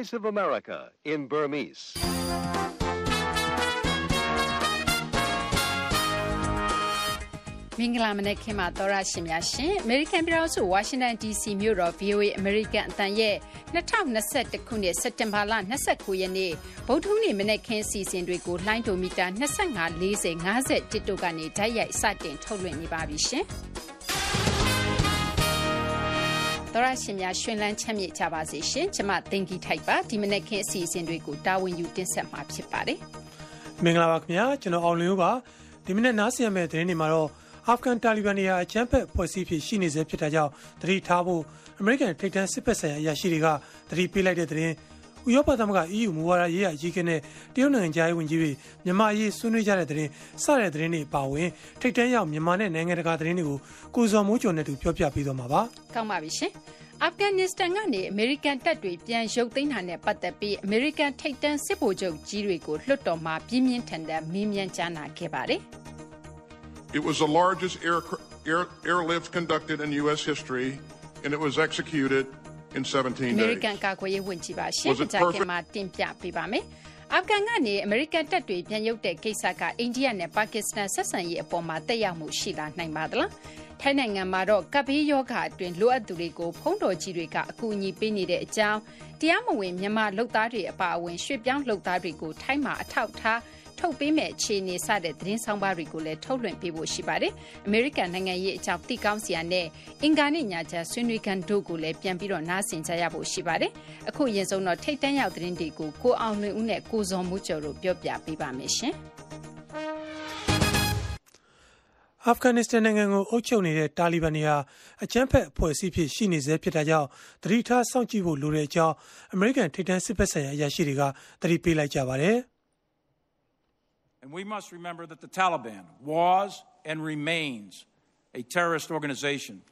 Voice of America in Burmese. မင်္ဂလာမနက်ခင်းပါသောရရှင်များရှင်အမေရိကန်ပြည်ထောင်စုဝါရှင်တန် DC မြို့တော် VOA အမေရိကန်အတန်ရဲ့2021ခုနှစ်စက်တင်ဘာလ29ရက်နေ့ဗုဒ္ဓဟူးနေ့မနက်ခင်းစီစဉ်တွေကိုလိုင်းဒိုမီတာ25 40 50တစ်တို့ကနေဓာတ်ရိုက်စတင်ထုတ်လွှင့်နေပါပြီရှင် တော်ရရှင်များရှင်လန်းချမ်းမြေ့ကြပါစေရှင်ကျမသင်္ကီထိုက်ပါဒီမနက်ခင်းအစီအစဉ်တွေကိုတာဝန်ယူတင်ဆက်မှာဖြစ်ပါတယ်မင်္ဂလာပါခင်ဗျာကျွန်တော်အောင်လင်းဦးပါဒီမနေ့နားဆင်ရမယ့်သတင်းတွေမှာတော့အာဖဂန်တာလီဘန်တွေဟာအကြမ်းဖက်ဖွဲ့စည်းဖြစ်ရှိနေစေဖြစ်တာကြောင့်တတိထားဖို့အမေရိကန်ထိပ်တန်းစစ်ဖက်ဆိုင်ရာအရာရှိတွေကတတိပေးလိုက်တဲ့သတင်း ဥရောပသမဂ္ဂ EU မူဝါဒရေးရာအကြီးအကဲနဲ့တရုတ်နိုင်ငံသားရေးဝန်ကြီးတွေမြန်မာအရေးဆွေးနွေးကြတဲ့သတင်းစတဲ့သတင်းတွေပါဝင်ထိပ်တန်းရောက်မြန်မာနဲ့နိုင်ငံတကာသတင်းတွေကိုကိုဇော်မိုးကျော်နဲ့တူပြောပြပေးသွားမှာပါ။ကောင်းပါပြီရှင်။အာဖဂန်နစ္စတန်ကနေအမေရိကန်တပ်တွေပြန်ရုပ်သိမ်းတာနဲ့ပတ်သက်ပြီးအမေရိကန်ထိပ်တန်းစစ်ဗိုလ်ချုပ်ကြီးတွေကိုလွှတ်တော်မှာပြင်းပြင်းထန်ထန်မေးမြန်းကြားနာခဲ့ပါတယ်။ It was the largest air, air, airlift conducted in U.S. history, and it was executed in 17 days. American ကာကွယ်ရေးဝန်ကြီးပါရှင်။ကြာခင်မှာတင်ပြပေးပါမယ်။အာဖဂန်ကနေအမေရိကန်တပ်တွေပြန်ရုပ်တဲ့ကိစ္စကအိန္ဒိယနဲ့ပါကစ္စတန်ဆက်ဆံရေးအပေါ်မှာတက်ရောက်မှုရှိလာနိုင်ပါသလား။ထိုင်းနိုင်ငံမှာတော့ကပ်ဘေးယောဂအတွင်းလိုအပ်သူတွေကိုဖုံးတော်ကြီးတွေကအကူအညီပေးနေတဲ့အကြောင်းတရားမဝင်မြန်မာလုံသားတွေအပါအဝင်ရွှေ့ပြောင်းလုံသားတွေကိုထိုင်းမှာအထောက်ထား ထုတ်ပေးမဲ့အခြေအနေစတဲ့သတင်းဆောင်ပါတွေကိုလည်းထုတ်လွှင့်ပေးဖို့ရှိပါတယ်။ American နိုင်ငံရေးအကြောင်းသိကောင်းစရာနဲ့အင်္ဂါနေ့ညချဆွေးနွေးကန်တို့ကိုလည်းပြန်ပြီးတော့နားဆင်ကြရဖို့ရှိပါတယ်။အခုရင်ဆုံးတော့ထိတ်တန့်ရောက်သတင်းတွေကိုကိုအောင်လွင်ဦးနဲ့ကိုဇော်မှုကျော်တို့ပြောပြပေးပါမယ်ရှင်။အာဖဂန်နစ္စတန်နိုင်ငံကိုအုပ်ချုပ်နေတဲ့တာလီဘန်တွေဟာအကြမ်းဖက်အဖွဲ့အစည်းဖြစ်ရှိနေစေဖြစ်တာကြောင့်တတိထားစောင့်ကြည့်ဖို့လိုတဲ့အကြောင်းအမေရိကန်ထိပ်တန်းစစ်ဘက်ဆိုင်ရာအရာရှိတွေကတတိပေးလိုက်ကြပါတယ်။ And we must remember that the Taliban was and remains a terrorist organization.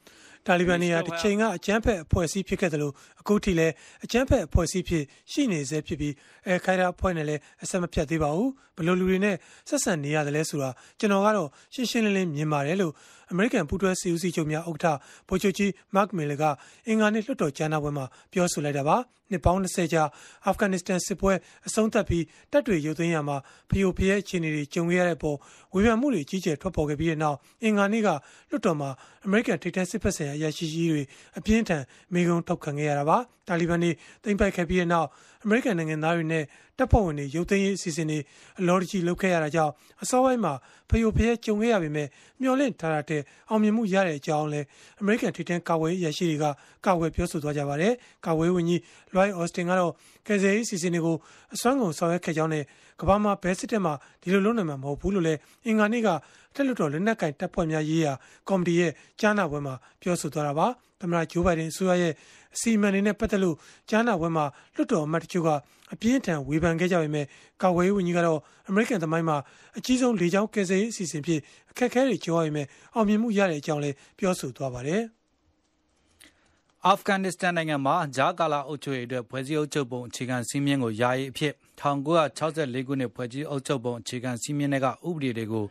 တာလီဘန်တွေဟာတစ်ချိန်ကအကြမ်းဖက်အဖွဲ့အစည်းဖြစ်ခဲ့တယ်လို့အခုထိလည်းအကြမ်းဖက်အဖွဲ့အစည်းဖြစ်ရှိနေစေဖြစ်ပြီးအဲခိုင်ရာအဖွဲ့နဲ့လည်းအဆက်မပြတ်သေးပါဘူးဘလို့လူတွေနဲ့ဆက်ဆံနေရတယ်လဲဆိုတာကျွန်တော်ကတော့ရှင်းရှင်းလင်းလင်းမြင်ပါတယ်လို့ အမေရိကန်ပူးတွဲစီဦးစီးချုပ်များဥက္ကဋ္ဌဗိုလ်ချုပ်ကြီးမတ်မီလ်ကအင်္ဂါနေ့လွှတ်တော်ကြားနာပွဲမှာပြောဆိုလိုက်တာပါနှစ်ပေါင်း20ကြာအာဖဂန်နစ္စတန်စစ်ပွဲအဆုံးသတ်ပြီးတပ်တွေရုပ်သိမ်းရမှာဖျို့ဖျဲအခြေအနေတွေကြုံရတဲ့ပေါ်ဝေဖန်မှုတွေကြီးကျယ်ထွက်ပေါ်ခဲ့ပြီးတဲ့နောက်အင်္ဂါနေ့ကလွှတ်တော်မှာအမေရိကန်ထိပ်တန်းစစ်ဖက်ဆိုင်ရာအရာရှိကြီးတွေအပြင်းထန်မေကုံထုတ်ခံခဲ့ရတာပါတာလီဘန်တွေသိမ်းပိုက်ခဲ့ပြီးတဲ့နောက်အမေရိကန်နိုင်ငံသားတွေနဲ့တပ်ဖွဲ့ဝင်တွေရုပ်သိမ်းရေးအစီအစဉ်တွေအလော်တကြီးလုပ်ခဲ့ရတာကြောင့်အစောပိုင်းမှာဖျို့ဖျဲကြုံခဲ့ရပေမဲ့မျှော်လင့်ထားတဲ့အောင်မြင်မှုရတဲ့အကြောင်းလဲအမေရိကန်ထိပ်တန်းကာကွယ်ရေးရရှိတွေကကာကွယ်ပြောဆိုသွားကြပါတယ်။ကာကွယ်ရေးဝန်ကြီး Lloyd Austin ကတော့ကယ်ဆယ်ရေးအစီအစဉ်တွေကိုအစွမ်းကုန်ဆောင်ရွက်ခဲ့ကြောင်းနဲ့ကမ္ဘာမှာဘယ်စစ်တပ်မှဒီလိုလုပ်နိုင်မှာမဟုတ်ဘူးလို့လည်းအင်္ဂါနေ့က တက်လွတ်တော်လက်နက်ကင်တပ်ဖွဲ့များရေးရာကော်မတီရဲ့ကြားနာပွဲမှာပြောဆိုသွားတာပါ။သမ္မတဂျိုးဘိုင်ဒန်အစိုးရရဲ့အစီအမံတွေနဲ့ပတ်သက်လို့ကြားနာပွဲမှာလွှတ်တော်အမတ်တချို့ကအပြင်းထန်ဝေဖန်ခဲ့ကြပေမဲ့ကာကွယ်ရေးဝန်ကြီးကတော့အမေရိကန်သမိုင်းမှာအကြီးဆုံးလေကြောင်းကယ်ဆယ်ရေးအစီအစဉ်ဖြစ်အခက်အခဲတွေကြုံရပေမဲ့အောင်မြင်မှုရတဲ့အကြောင်းလည်းပြောဆိုသွားပါတယ်။အာဖဂန်နစ္စတန်နိုင်ငံမှာဂျာကာလာအုပ်ချုပ်ရေးအတွက်ဖွဲ့စည်းအုပ်ချုပ်ပုံအခြေခံစည်းမျဉ်းကိုယာယီအဖြစ်1964ခုနှစ်ဖွဲ့စည်းအုပ်ချုပ်ပုံအခြေခံစည်းမျဉ်းတွေကဥပဒေတွေကို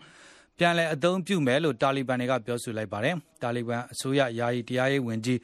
ပြန်လည်အသုံးပြုမယ်လို့ တာလီဘန်တွေက ပြောဆိုလိုက်ပါတယ်။တာလီဘန်အစိုးရ ယာယီတရားရေးဝန်ကြီး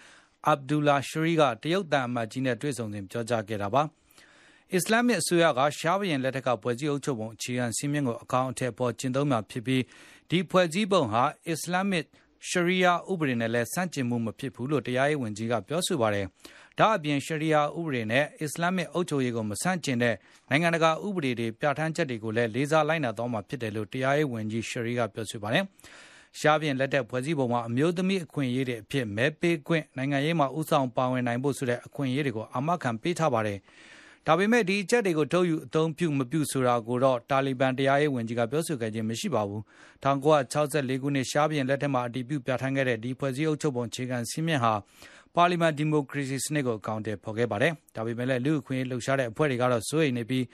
အဗ်ဒူလာရှရီကတရုတ်တန်အမတ်ကြီးနဲ့ တွေ့ဆုံစဉ် ပြောကြားခဲ့တာပါ။အစ္စလာမစ်အစိုးရက ရှားဘရင်လက်ထက်က ဖွဲ့စည်းအုပ်ချုပ်ပုံအခြေခံစည်းမျဉ်းကို အကောင့်အထည်ပေါ်ကျင့်သုံးမှာဖြစ်ပြီး ဒီဖွဲ့စည်းပုံဟာ အစ္စလာမစ် ရှရီယာဥပဒေနဲ့လည်းဆန့်ကျင်မှုမဖြစ်ဘူးလို့တရားရေးဝန်ကြီးကပြောဆိုပါတယ်။ဒါအပြင်ရှရီယာဥပဒေနဲ့အစ္စလာမစ်အုပ်ချုပ်ရေးကိုမဆန့်ကျင်တဲ့နိုင်ငံတကာဥပဒေတွေပြဋ္ဌာန်းချက်တွေကိုလည်းလေးစားလိုက်နာသွားမှာဖြစ်တယ်လို့တရားရေးဝန်ကြီးရှရီကပြောဆိုပါတယ်။ရှားပြင်လက်တဲ့ဖွဲ့စည်းပုံမှာအမျိုးသမီးအခွင့်အရေးတွေအဖြစ်မဲပေးခွင့်နိုင်ငံရေးမှာဥဆောင်ပါဝင်နိုင်ဖို့ဆိုတဲ့အခွင့်အရေးတွေကိုအာမခံပေးထားပါတယ်။ ဒါပေမဲ့ဒီအချက်တွေကိုထုတ်ယူအသုံးပြုမပြုဆိုတာကိုတော့တာလီဘန်တရားရေးဝန်ကြီးကပြောဆိုခဲ့ခြင်းမရှိပါဘူး။1964ခုနှစ်ရှားပြင်လက်ထက်မှာအတည်ပြုပြဋ္ဌာန်းခဲ့တဲ့ဒီဖွဲ့စည်းအုပ်ချုပ်ပုံအခြေခံစည်းမျဉ်းဟာပါလီမန်ဒီမိုကရေစီစနစ်ကိုအကောင့်တွေဖော်ခဲ့ပါတယ်။ဒါပေမဲ့လည်းလူ့အခွင့်အရေးလှုပ်ရှားတဲ့အဖွဲ့တွေကတော့စိုးရိမ်နေပြီး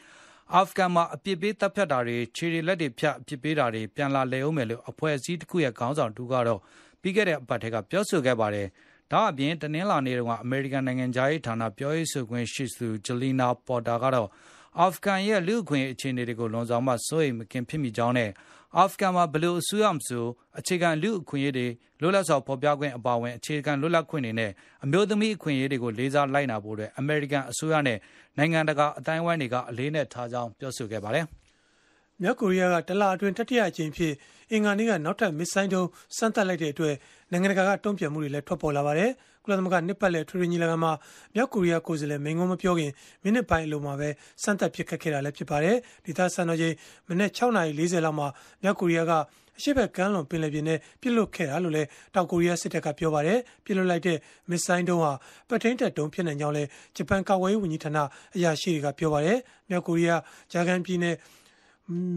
အာဖဂန်မှာအပြစ်ပေးတပ်ဖြတ်တာတွေခြေတွေလက်တွေဖြတ်အပြစ်ပေးတာတွေပြန်လာလည်အောင်မယ်လို့အဖွဲ့အစည်းတစ်ခုရဲ့ခေါင်းဆောင်တူကတော့ပြီးခဲ့တဲ့အပတ်ထဲကပြောဆိုခဲ့ပါတယ်။ ဒါအပြင်တနင်္လာနေ့ကအမေရိကန်နိုင်ငံသားရေးဌာနပြောရေးဆိုခွင့်ရှိသူဂျလီနာပေါ်တာကတော့အာဖဂန်ရဲ့လူ့အခွင့်အခြေအနေတွေကိုလွန်ဆောင်မှစိုးရိမ်မကင်ဖြစ်မိကြောင်းနဲ့အာဖဂန်မှာဘလို့အစိုးရမဆိုအခြေခံလူအခွင့်အရေးတွေလွတ်လပ်စွာဖော်ပြခွင့်အပါအဝင်အခြေခံလွတ်လပ်ခွင့်တွေနဲ့အမျိုးသမီးအခွင့်အရေးတွေကိုလေးစားလိုက်နာဖို့အတွက်အမေရိကန်အစိုးရနဲ့နိုင်ငံတကာအတိုင်းအဝိုင်းတွေကအလေးနဲ့ထားကြောင်းပြောဆိုခဲ့ပါတယ်။မြောက်ကိုရီးယားကတလအတွင်းတတိယအကြိမ်ဖြစ်အင်္ဂါနေ့ကနောက်ထပ်မစ်ဆိုင်းတုံးစမ်းသပ်လိုက်တဲ့အတွက် နိုင်ငံတကာကတုံ့ပြန်မှုတွေလည်းထွက်ပေါ်လာပါတယ်။ကုလသမဂ္ဂနှစ်ပတ်လည်ထွေထွေညီလာခံမှာမြောက်ကိုရီးယားကိုယ်စားလှယ်မိန့်ခွန်းမပြောခင်မိနစ်ပိုင်းအလိုမှာပဲစမ်းသပ်ပစ်ခတ်ခဲ့တာလည်းဖြစ်ပါတယ်။ဒေသစံတော်ချိန်မနေ့6:40လောက်မှာမြောက်ကိုရီးယားကအရှိဘက်ကမ်းလွန်ပင်လယ်ပြင်နဲ့ပြစ်လွတ်ခဲ့တာလို့လည်းတောင်ကိုရီးယားစစ်တပ်ကပြောပါတယ်။ပြစ်လွတ်လိုက်တဲ့မစ်ဆိုင်းတုံးဟာပထိန်တက်တုံးဖြစ်နိုင်ကြောင်းလည်းဂျပန်ကာကွယ်ရေးဝန်ကြီးဌာနအရာရှိတွေကပြောပါတယ်။မြောက်ကိုရီးယားဂျာကန်ပြည်နယ်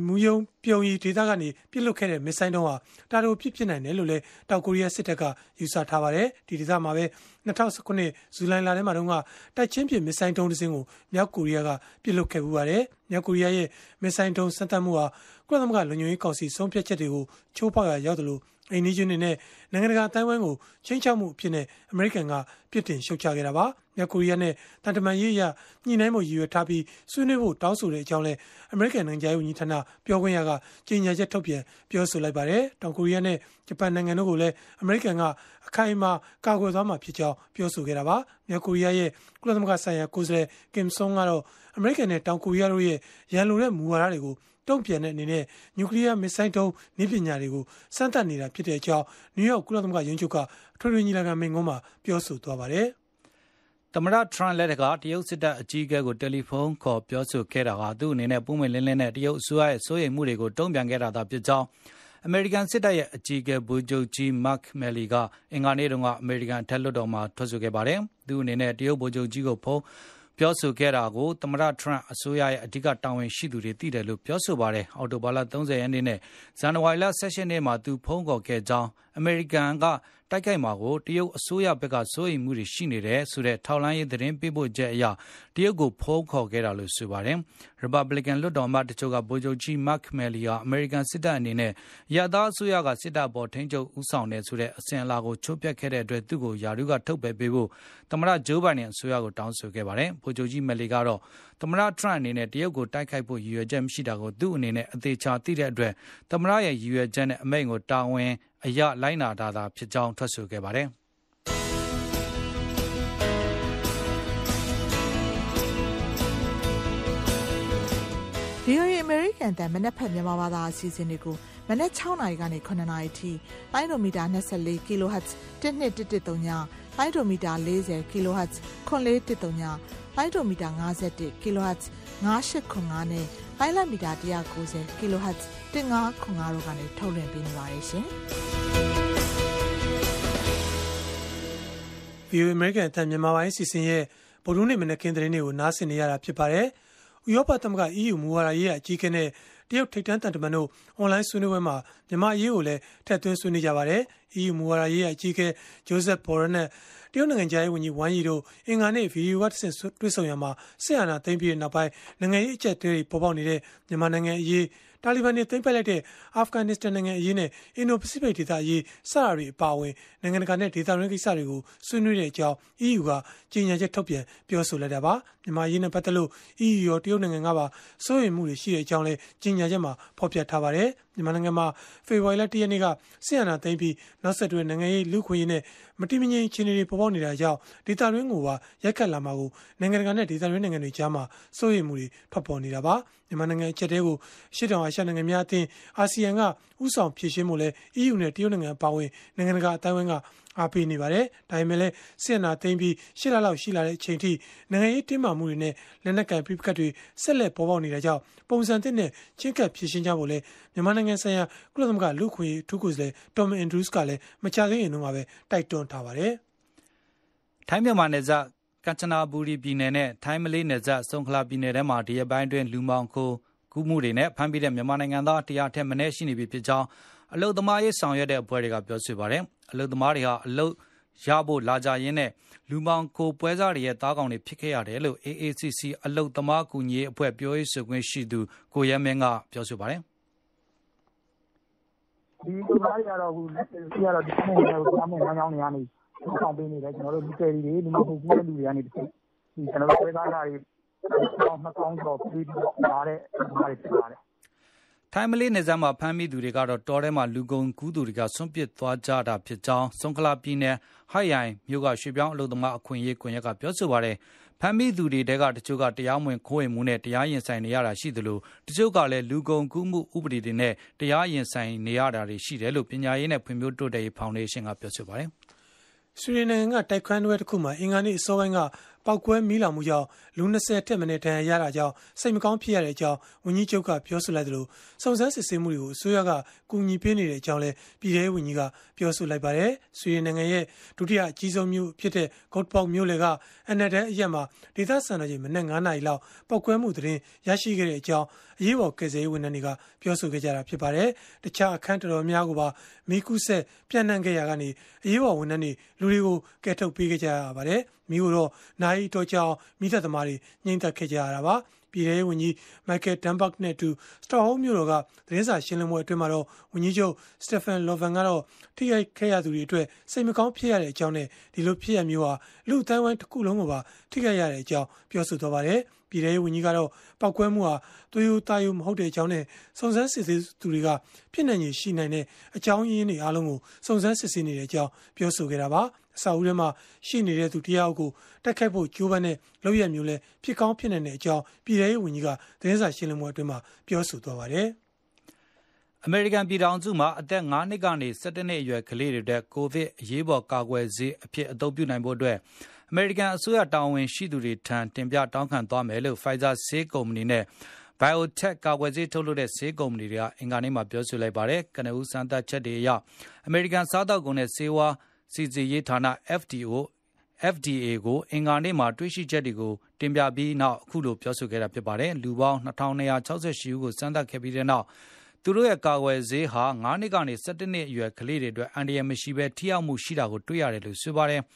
မူယုံပြုံရီဒေသကနေပြစ်လွတ်ခဲ့တဲ့မစ်ဆိုင်းတုံးဟာတာတိုပြစ်ဖြစ်နိုင်တယ်လို့လည်းတောင်ကိုရီးယားစစ်တပ်ကယူဆထားပါတယ်ဒီဒေသမှာပဲ2019ဇူလိုင်လထဲမှာတုန်းကတိုက်ချင်းပြစ်မစ်ဆိုင်းတုံးတစ်စင်းကိုမြောက်ကိုရီးယားကပြစ်လွတ်ခဲ့ပူပါတယ်မြောက်ကိုရီးယားရဲ့မစ်ဆိုင်းတုံးစမ်းသပ်မှုဟာကု လသမဂ္ဂလုံခြုံရေးကောင်စီဆုံးဖြတ်ချက်တွေကိုချိုးဖောက်ရရောက်တယ်လို့အိန္ဒိယနဲ့နိုင်ငံတကာအတိုင်းဝိုင်းကိုချင်းချောက်မှုအဖြစ်နဲ့အမေရိကန်ကပြစ်တင်ရှုတ်ချခဲ့တာပါမြောက်ကိုရီးယားနဲ့တန်တမန်ရေးရညှိနှိုင်းမှုရည်ရွယ်ထားပြီးဆွေးနွေးဖို့တောင်းဆိုတဲ့အကြောင်းလဲအမေရိကန်နိုင်ငံသားဝန်ကြီးဌာနပြောခွင့်ရကကြေညာချက်ထုတ်ပြန်ပြောဆိုလိုက်ပါတယ်တောင်ကိုရီးယားနဲ့ဂျပန်နိုင်ငံတို့ကိုလည်းအမေရိကန်ကအခိုင်အမာကာကွယ်သွားမှာဖြစ်ကြောင်းပြောဆိုခဲ့တာပါမြောက်ကိုရီးယားရဲ့ကုလသမဂ္ဂဆိုင်ရာကိုယ်စားလှယ်ကင်ဆွန်ကတော့အမေရိကန်နဲ့တောင်ကိုရီးယားတို့ရဲ့ရန်လိုတဲ့မူဝါဒတွေကို တုံ့ပြန်တဲ့အနေနဲ့နျူကလ িয়ার မစ်ဆိုင်းတုံးနည်းပညာတွေကိုစမ်းသပ်နေတာဖြစ်တဲ့အကြောင်းနယူးယောက်ကုလသမဂ္ဂရုံးချုပ်ကထွေထွေညီလာခံမိန့်ခွန်းမှာပြောဆိုသွားပါတယ်။သမ္မတထရန့်လက်ထက်ကတရုတ်စစ်တပ်အကြီးအကဲကိုတယ်လီဖုန်းခေါ်ပြောဆိုခဲ့တာဟာသူ့အနေနဲ့ပုံမှန်လင်းလင်းနဲ့တရုတ်အစိုးရရဲ့စိုးရိမ်မှုတွေကိုတုံ့ပြန်ခဲ့တာသာဖြစ်ကြောင်းအမေရိကန်စစ်တပ်ရဲ့အကြီးအကဲဗိုလ်ချုပ်ကြီးမတ်မယ်လီကအင်္ဂါနေ့တုန်းကအမေရိကန်ထက်လွှတ်တော်မှာထွက်ဆိုခဲ့ပါတယ်။သူ့အနေနဲ့တရုတ်ဗိုလ်ချုပ်ကြီးကိုဖုန်း ပြောဆိုခဲ့တာကို သမ္မတထရန့်အစိုးရရဲ့ အဓိက တာဝန်ရှိသူတွေ သိတယ်လို့ ပြောဆိုပါတယ်။အော်တိုဘာလ30ရက်နေ့နဲ့ ဇန်နဝါရီလ16ရက်နေ့မှာ သူဖုန်းခေါ်ခဲ့ကြောင်း အမေရိကန်ကတိုက်ခိုက်မှာကိုတရုတ်အစိုးရဘက်ကစိုးရိမ်မှုတွေရှိနေတယ်ဆိုတဲ့ထောက်လှမ်းရေးသတင်းပေးပို့ချက်အရတရုတ်ကိုဖုန်းခေါ်ခဲ့တာလို့ဆိုပါတယ်။ Republican လွှတ်တော်အမတ်တချို့ကဗိုလ်ချုပ်ကြီး Mark Milley ဟာအမေရိကန်စစ်တပ်အနေနဲ့ရသားအစိုးရကစစ်တပ်ပေါ်ထိန်းချုပ်ဥဆောင်တယ်ဆိုတဲ့အစဉ်အလာကိုချိုးဖျက်ခဲ့တဲ့အတွက်သူ့ကိုယာရုကထုတ်ပယ်ပေးဖို့သမ္မတဂျိုးဘိုင်ဒန်အစိုးရကိုတောင်းဆိုခဲ့ပါတယ်။ဗိုလ်ချုပ်ကြီး Milley ကတော့ သမ္မတထရန့်အနေနဲ့တရုတ်ကိုတိုက်ခိုက်ဖို့ရည်ရွယ်ချက်မရှိတာကိုသူ့အနေနဲ့အသေးချာသိတဲ့အတွက်သမ္မတရဲ့ရည်ရွယ်ချက်နဲ့အမိန့်ကိုတာဝန်အရလိုက်နာတာသာဖြစ်ကြောင်းထွက်ဆိုခဲ့ပါတယ်။ VOA အမေရိကန်တန်မနက်ဖက်မြန်မာဘာသာအစီအစဉ်တွေကိုမနက်6နာရီကနေ9နာရီထိလိုင်းဒိုမီတာ24 kHz 1213ည လိုင်းဒိုမီတာ40 kHz 9413ညလိုင်းဒိုမီတာ51 kHz 9895နဲ့လိုင်းလမီတာ190 kHz 1505တို့ကနေထုတ်လွှင့်ပေးနေပါတယ်ရှင်။ VOA American အသံမြန်မာပိုင်းစီစဉ်ရဲ့ဗုဒ္ဓနေ့မနေ့ကင်းသတင်းတွေကိုနားဆင်နေရတာဖြစ်ပါတယ်။ဥရောပသမဂ္ဂ EU မူဝါဒရေးအကြီးအကဲနဲ့တ ရုတ်ထိပ်တန်းတန်တမန်တို့အွန်လိုင်းဆွေးနွေးပွဲမှာမြန်မာအရေးကိုလည်းထည့်သွင်းဆွေးနွေးကြပါတယ်။ EU မူဝါဒရေးအကြီးအကဲဂျိုးဇက်ဘော်ရနဲ့တရုတ်နိုင်ငံသားရေးဝန်ကြီးဝမ်ယီတို့အင်္ဂါနေ့ဗီဒီယိုကတဆင့်တွေ့ဆုံရမှာဆက်အာဏာသိမ်းပြီးတဲ့နောက်ပိုင်းနိုင်ငံရေးအကျပ်တွေပေါ်ပေါက်နေတဲ့မြန်မာနိုင်ငံအရေး တာလီဘန်တွေသိမ်းပိုက်လိုက်တဲ့အာဖဂန်နစ္စတန်နိုင်ငံအရေးနဲ့အင်ဒိုပစိဖိတ်ဒေသအရေးစတာတွေအပါအဝင်နိုင်ငံတကာနဲ့ဒေသတွင်းကိစ္စတွေကိုဆွေးနွေးတဲ့အကြောင်း EU ကကြေညာချက်ထုတ်ပြန်ပြောဆိုလိုက်တာပါမြန်မာရေးနဲ့ပတ်သက်လို့ EU ရောတရုတ်နိုင်ငံကပါစိုးရိမ်မှုတွေရှိတဲ့အကြောင်းလည်းကြေညာချက်မှာဖော်ပြထားပါတယ်မြန်မာနိုင်ငံမှာဖေဖော်ဝါရီလ၁ရက်နေ့ကဆီယနာသိမ်းပြီးနောက်ဆက်တွဲနိုင်ငံရေးလူခွင့်ရေးနဲ့မတိမငြိမ်အခြေအနေတွေပေါ်ပေါက်နေတာကြောင့်ဒေသတွင်းကိုပါရိုက်ခတ်လာမှာကိုနိုင်ငံတကာနဲ့ဒေသတွင်းနိုင်ငံတွေကြားမှာစိုးရိမ်မှုတွေထွက်ပေါ်နေတာပါမြန်မာနိုင်ငံအချက်တဲကိုရှစ်တောင်အာရှနိုင်ငံများအသင်းအာဆီယံက ဥဆောင်ဖြည့်ရှင်းမှုလဲ EU နဲ့တရုတ်နိုင်ငံပါဝင် နိုင်ငံတကာအတိုင်းအဝန်းက အားပေးနေပါတယ်။ဒါပေမဲ့လည်း စစ်အာဏာသိမ်းပြီးရှစ်လလောက် ရှိလာတဲ့အချိန်ထိ နိုင်ငံရေး တင်းမာမှုတွေနဲ့ လက်နက်ကိုင်ပြစ်ခတ်တွေ ဆက်လက် ပေါ်ပေါက်နေတာကြောင့် ပုံစံသစ်နဲ့ ချင်းကပ်ဖြည့်ရှင်းကြဖို့လဲမြန်မာနိုင်ငံဆိုင်ရာ ကုလသမဂ္ဂ လူ့ခွင့်ရေးထူးကိုယ်စားလှယ် Tom Andrews ကလည်း မကြသေးရင်တော့ပဲ တိုက်တွန်းထားပါတယ်။ထိုင်းမြန်မာနယ်စပ် ကမ်ချနာဘူရီပြည်နယ်နဲ့ ထိုင်းမလေးနယ်စပ် ဆုံခလာပြည်နယ်ထဲမှာ ဒီရက်ပိုင်းတွင်လူမောင်ခို ကူးမှုတွေနဲ့ဖမ်းပြီးတဲ့မြန်မာနိုင်ငံသားတရားထက်မနည်းရှိနေပြီဖြစ်ကြောင်းအလုသမားရေးဆောင်ရွက်တဲ့အဖွဲ့တွေကပြောဆိုပါတယ်။အလုသမားတွေဟာအလုရဖို့လာကြရင်းနဲ့လူမောင်ခိုပွဲစားတွေရဲ့တားကောင်တွေဖြစ်ခဲ့ရတယ်လို့ AACC အလုသမားကူညီရေးအဖွဲ့ပြောရေးဆိုခွင့်ရှိသူကိုရဲမင်းကပြောဆိုပါတယ်။ဒီလူသားတွေကတော့အခုလက်ရှိကတော့ဒီနေ့ကတော့ကြားမွေးလမ်းကြောင်းတွေကနေဆောင်ပေးနေတယ်ကျွန်တော်တို့ဒီကယ်ရီတွေဒီမှာပုံကူးတဲ့လူတွေကနေဒီကျွန်တော်တို့ပွဲသားတွေ တော့နှစ်ကောင်းကျော်ပြီးတော့လာတဲ့လူတွေဖြစ်ပါတယ်ထိုင်းမလေးနယ်စပ်မှာဖမ်းမိသူတွေကတော့တောထဲမှာလူကုန်ကူးသူတွေကဆွန့်ပစ်သွားကြတာဖြစ်ကြောင်းဆွန်ခလာပြည်နယ်ဟိုက်ယိုင်မြို့ကရွှေပြောင်းအလုပ်သမားအခွင့်အရေးကွန်ရက်ကပြောဆိုပါတယ်။ဖမ်းမိသူတွေတဲကတချို့ကတရားမဝင်ခိုးဝင်မှုနဲ့တရားရင်ဆိုင်နေရတာရှိသလိုတချို့ကလည်းလူကုန်ကူးမှုဥပဒေတွေနဲ့တရားရင်ဆိုင်နေရတာတွေရှိတယ်လို့ပညာရေးနဲ့ဖွံ့ဖြိုးတိုးတက်ရေးဖောင်ဒေးရှင်းကပြောဆိုပါတယ်။ဆွေဒင်နိုင်ငံကတိုက်ခွန်းတွဲတစ်ခုမှာအင်္ဂါနေ့အစောပိုင်းက ပောက်ကွဲမီးလောင်မှုကြောင့်လူ20ထက်မနည်းဒဏ်ရာရတာကြောင့်စိတ်မကောင်းဖြစ်ရတဲ့အကြောင်းဝန်ကြီးချုပ်ကပြောဆိုလိုက်သလိုစုံစမ်းစစ်ဆေးမှုတွေကိုအစိုးရကကူညီပေးနေတဲ့အကြောင်းလည်းပြည်ထောင်ဝန်ကြီးကပြောဆိုလိုက်ပါတယ်။ဆွေဒင်နိုင်ငံရဲ့ဒုတိယအကြီးဆုံးမြို့ဖြစ်တဲ့ဂေါ့ပေါက်မြို့လေကအနက်တဲ့အရက်မှာဒေသစံတော်ချိန်မနက်9နာရီလောက်ပောက်ကွဲမှုသတင်းရရှိခဲ့တဲ့အကြောင်းအရေးပေါ်ကယ်ဆယ်ရေးဝန်ထမ်းတွေကပြောဆိုခဲ့ကြတာဖြစ်ပါတယ်။တခြားအခန်းတော်တော်များကိုပါမိကုဆက်ပြန့်နှံ့ခဲ့ရကနေအရေးပေါ်ဝန်ထမ်းတွေလူတွေကိုကယ်ထုတ်ပေးခဲ့ကြရပါတယ်။မိကိုတော့နိုင်တော်ကြောင်မိသက်သမားတွေညှိမ့်သက်ခဲ့ကြရတာပါပြည်ထောင်ဝန်ကြီးမိုက်ကယ်ဒမ်ဘတ်နဲ့တူစတော့ဟုမ်းမြို့တော်ကသတင်းစာရှင်းလင်းပွဲအတွင်းမှာတော့ဝန်ကြီးချုပ်စတက်ဖန်လော်ဗန်ကတော့ထိခိုက်ခဲ့ရသူတွေအတွက်စိတ်မကောင်းဖြစ်ရတဲ့အကြောင်းနဲ့ဒီလိုဖြစ်ရမျိုးဟာလူအတိုင်းဝိုင်းတစ်ခုလုံးကိုပါထိခိုက်ရတဲ့အကြောင်းပြောဆိုသွားပါတယ် ပြည်ထောင်ဝန်ကြီးကတော့ပောက်ကွဲမှုဟာသွေးရိုးသားရိုးမဟုတ်တဲ့အကြောင်းနဲ့စုံစမ်းစစ်ဆေးသူတွေကဖြစ်နိုင်ရရှိနိုင်တဲ့အကြောင်းရင်းတွေအားလုံးကိုစုံစမ်းစစ်ဆေးနေတဲ့အကြောင်းပြောဆိုခဲ့တာပါအစာအုပ်ထဲမှာရှိနေတဲ့သူတယောက်ကိုတက်ခိုက်ဖို့ကြိုးပမ်းတဲ့လောက်ရမျိုးလဲဖြစ်ကောင်းဖြစ်နိုင်တဲ့အကြောင်းပြည်ထောင်ဝန်ကြီးကသတင်းစာရှင်းလင်းပွဲအတွင်းမှာပြောဆိုသွားပါတယ်အမေရိကန်ပြည်ထောင်စုမှာအသက်9နှစ်ကနေ17နှစ်အရွယ်ကလေးတွေတဲ့ကိုဗစ်အရေးပေါ်ကာကွယ်ဆေးအဖြစ်အသုံးပြုနိုင်ဖို့အတွက် အမေရိကန်အစိုးရတာဝန်ရှိသူတွေထံ တင်ပြတောင်းခံသွားမယ်လို့ Pfizer ဆေးကုမ္ပဏီနဲ့ BioTech ကာကွယ်ဆေးထုတ်လုပ်တဲ့ ဆေးကုမ္ပဏီတွေက အင်္ဂါနေ့မှာပြောဆိုလိုက်ပါတယ်။ကနဦးစမ်းသပ်ချက်တွေအရ အမေရိကန်စားတောက်ကုန်နဲ့ ဆေးဝါးစီစီရေးဌာန FDO FDA ကို အင်္ဂါနေ့မှာ တွေ့ရှိချက်တွေကို တင်ပြပြီးနောက် အခုလို ပြောဆိုခဲ့တာဖြစ်ပါတယ်။လူပေါင်း2268ဦးကို စမ်းသပ်ခဲ့ပြီးတဲ့နောက် သူတို့ရဲ့ ကာကွယ်ဆေးဟာ9နှစ်ကနေ17နှစ်အရွယ် ကလေးတွေအတွက် အန္တရာယ်မရှိဘဲ ထိရောက်မှုရှိတာကို တွေ့ရတယ်လို့ ဆိုပါတယ်။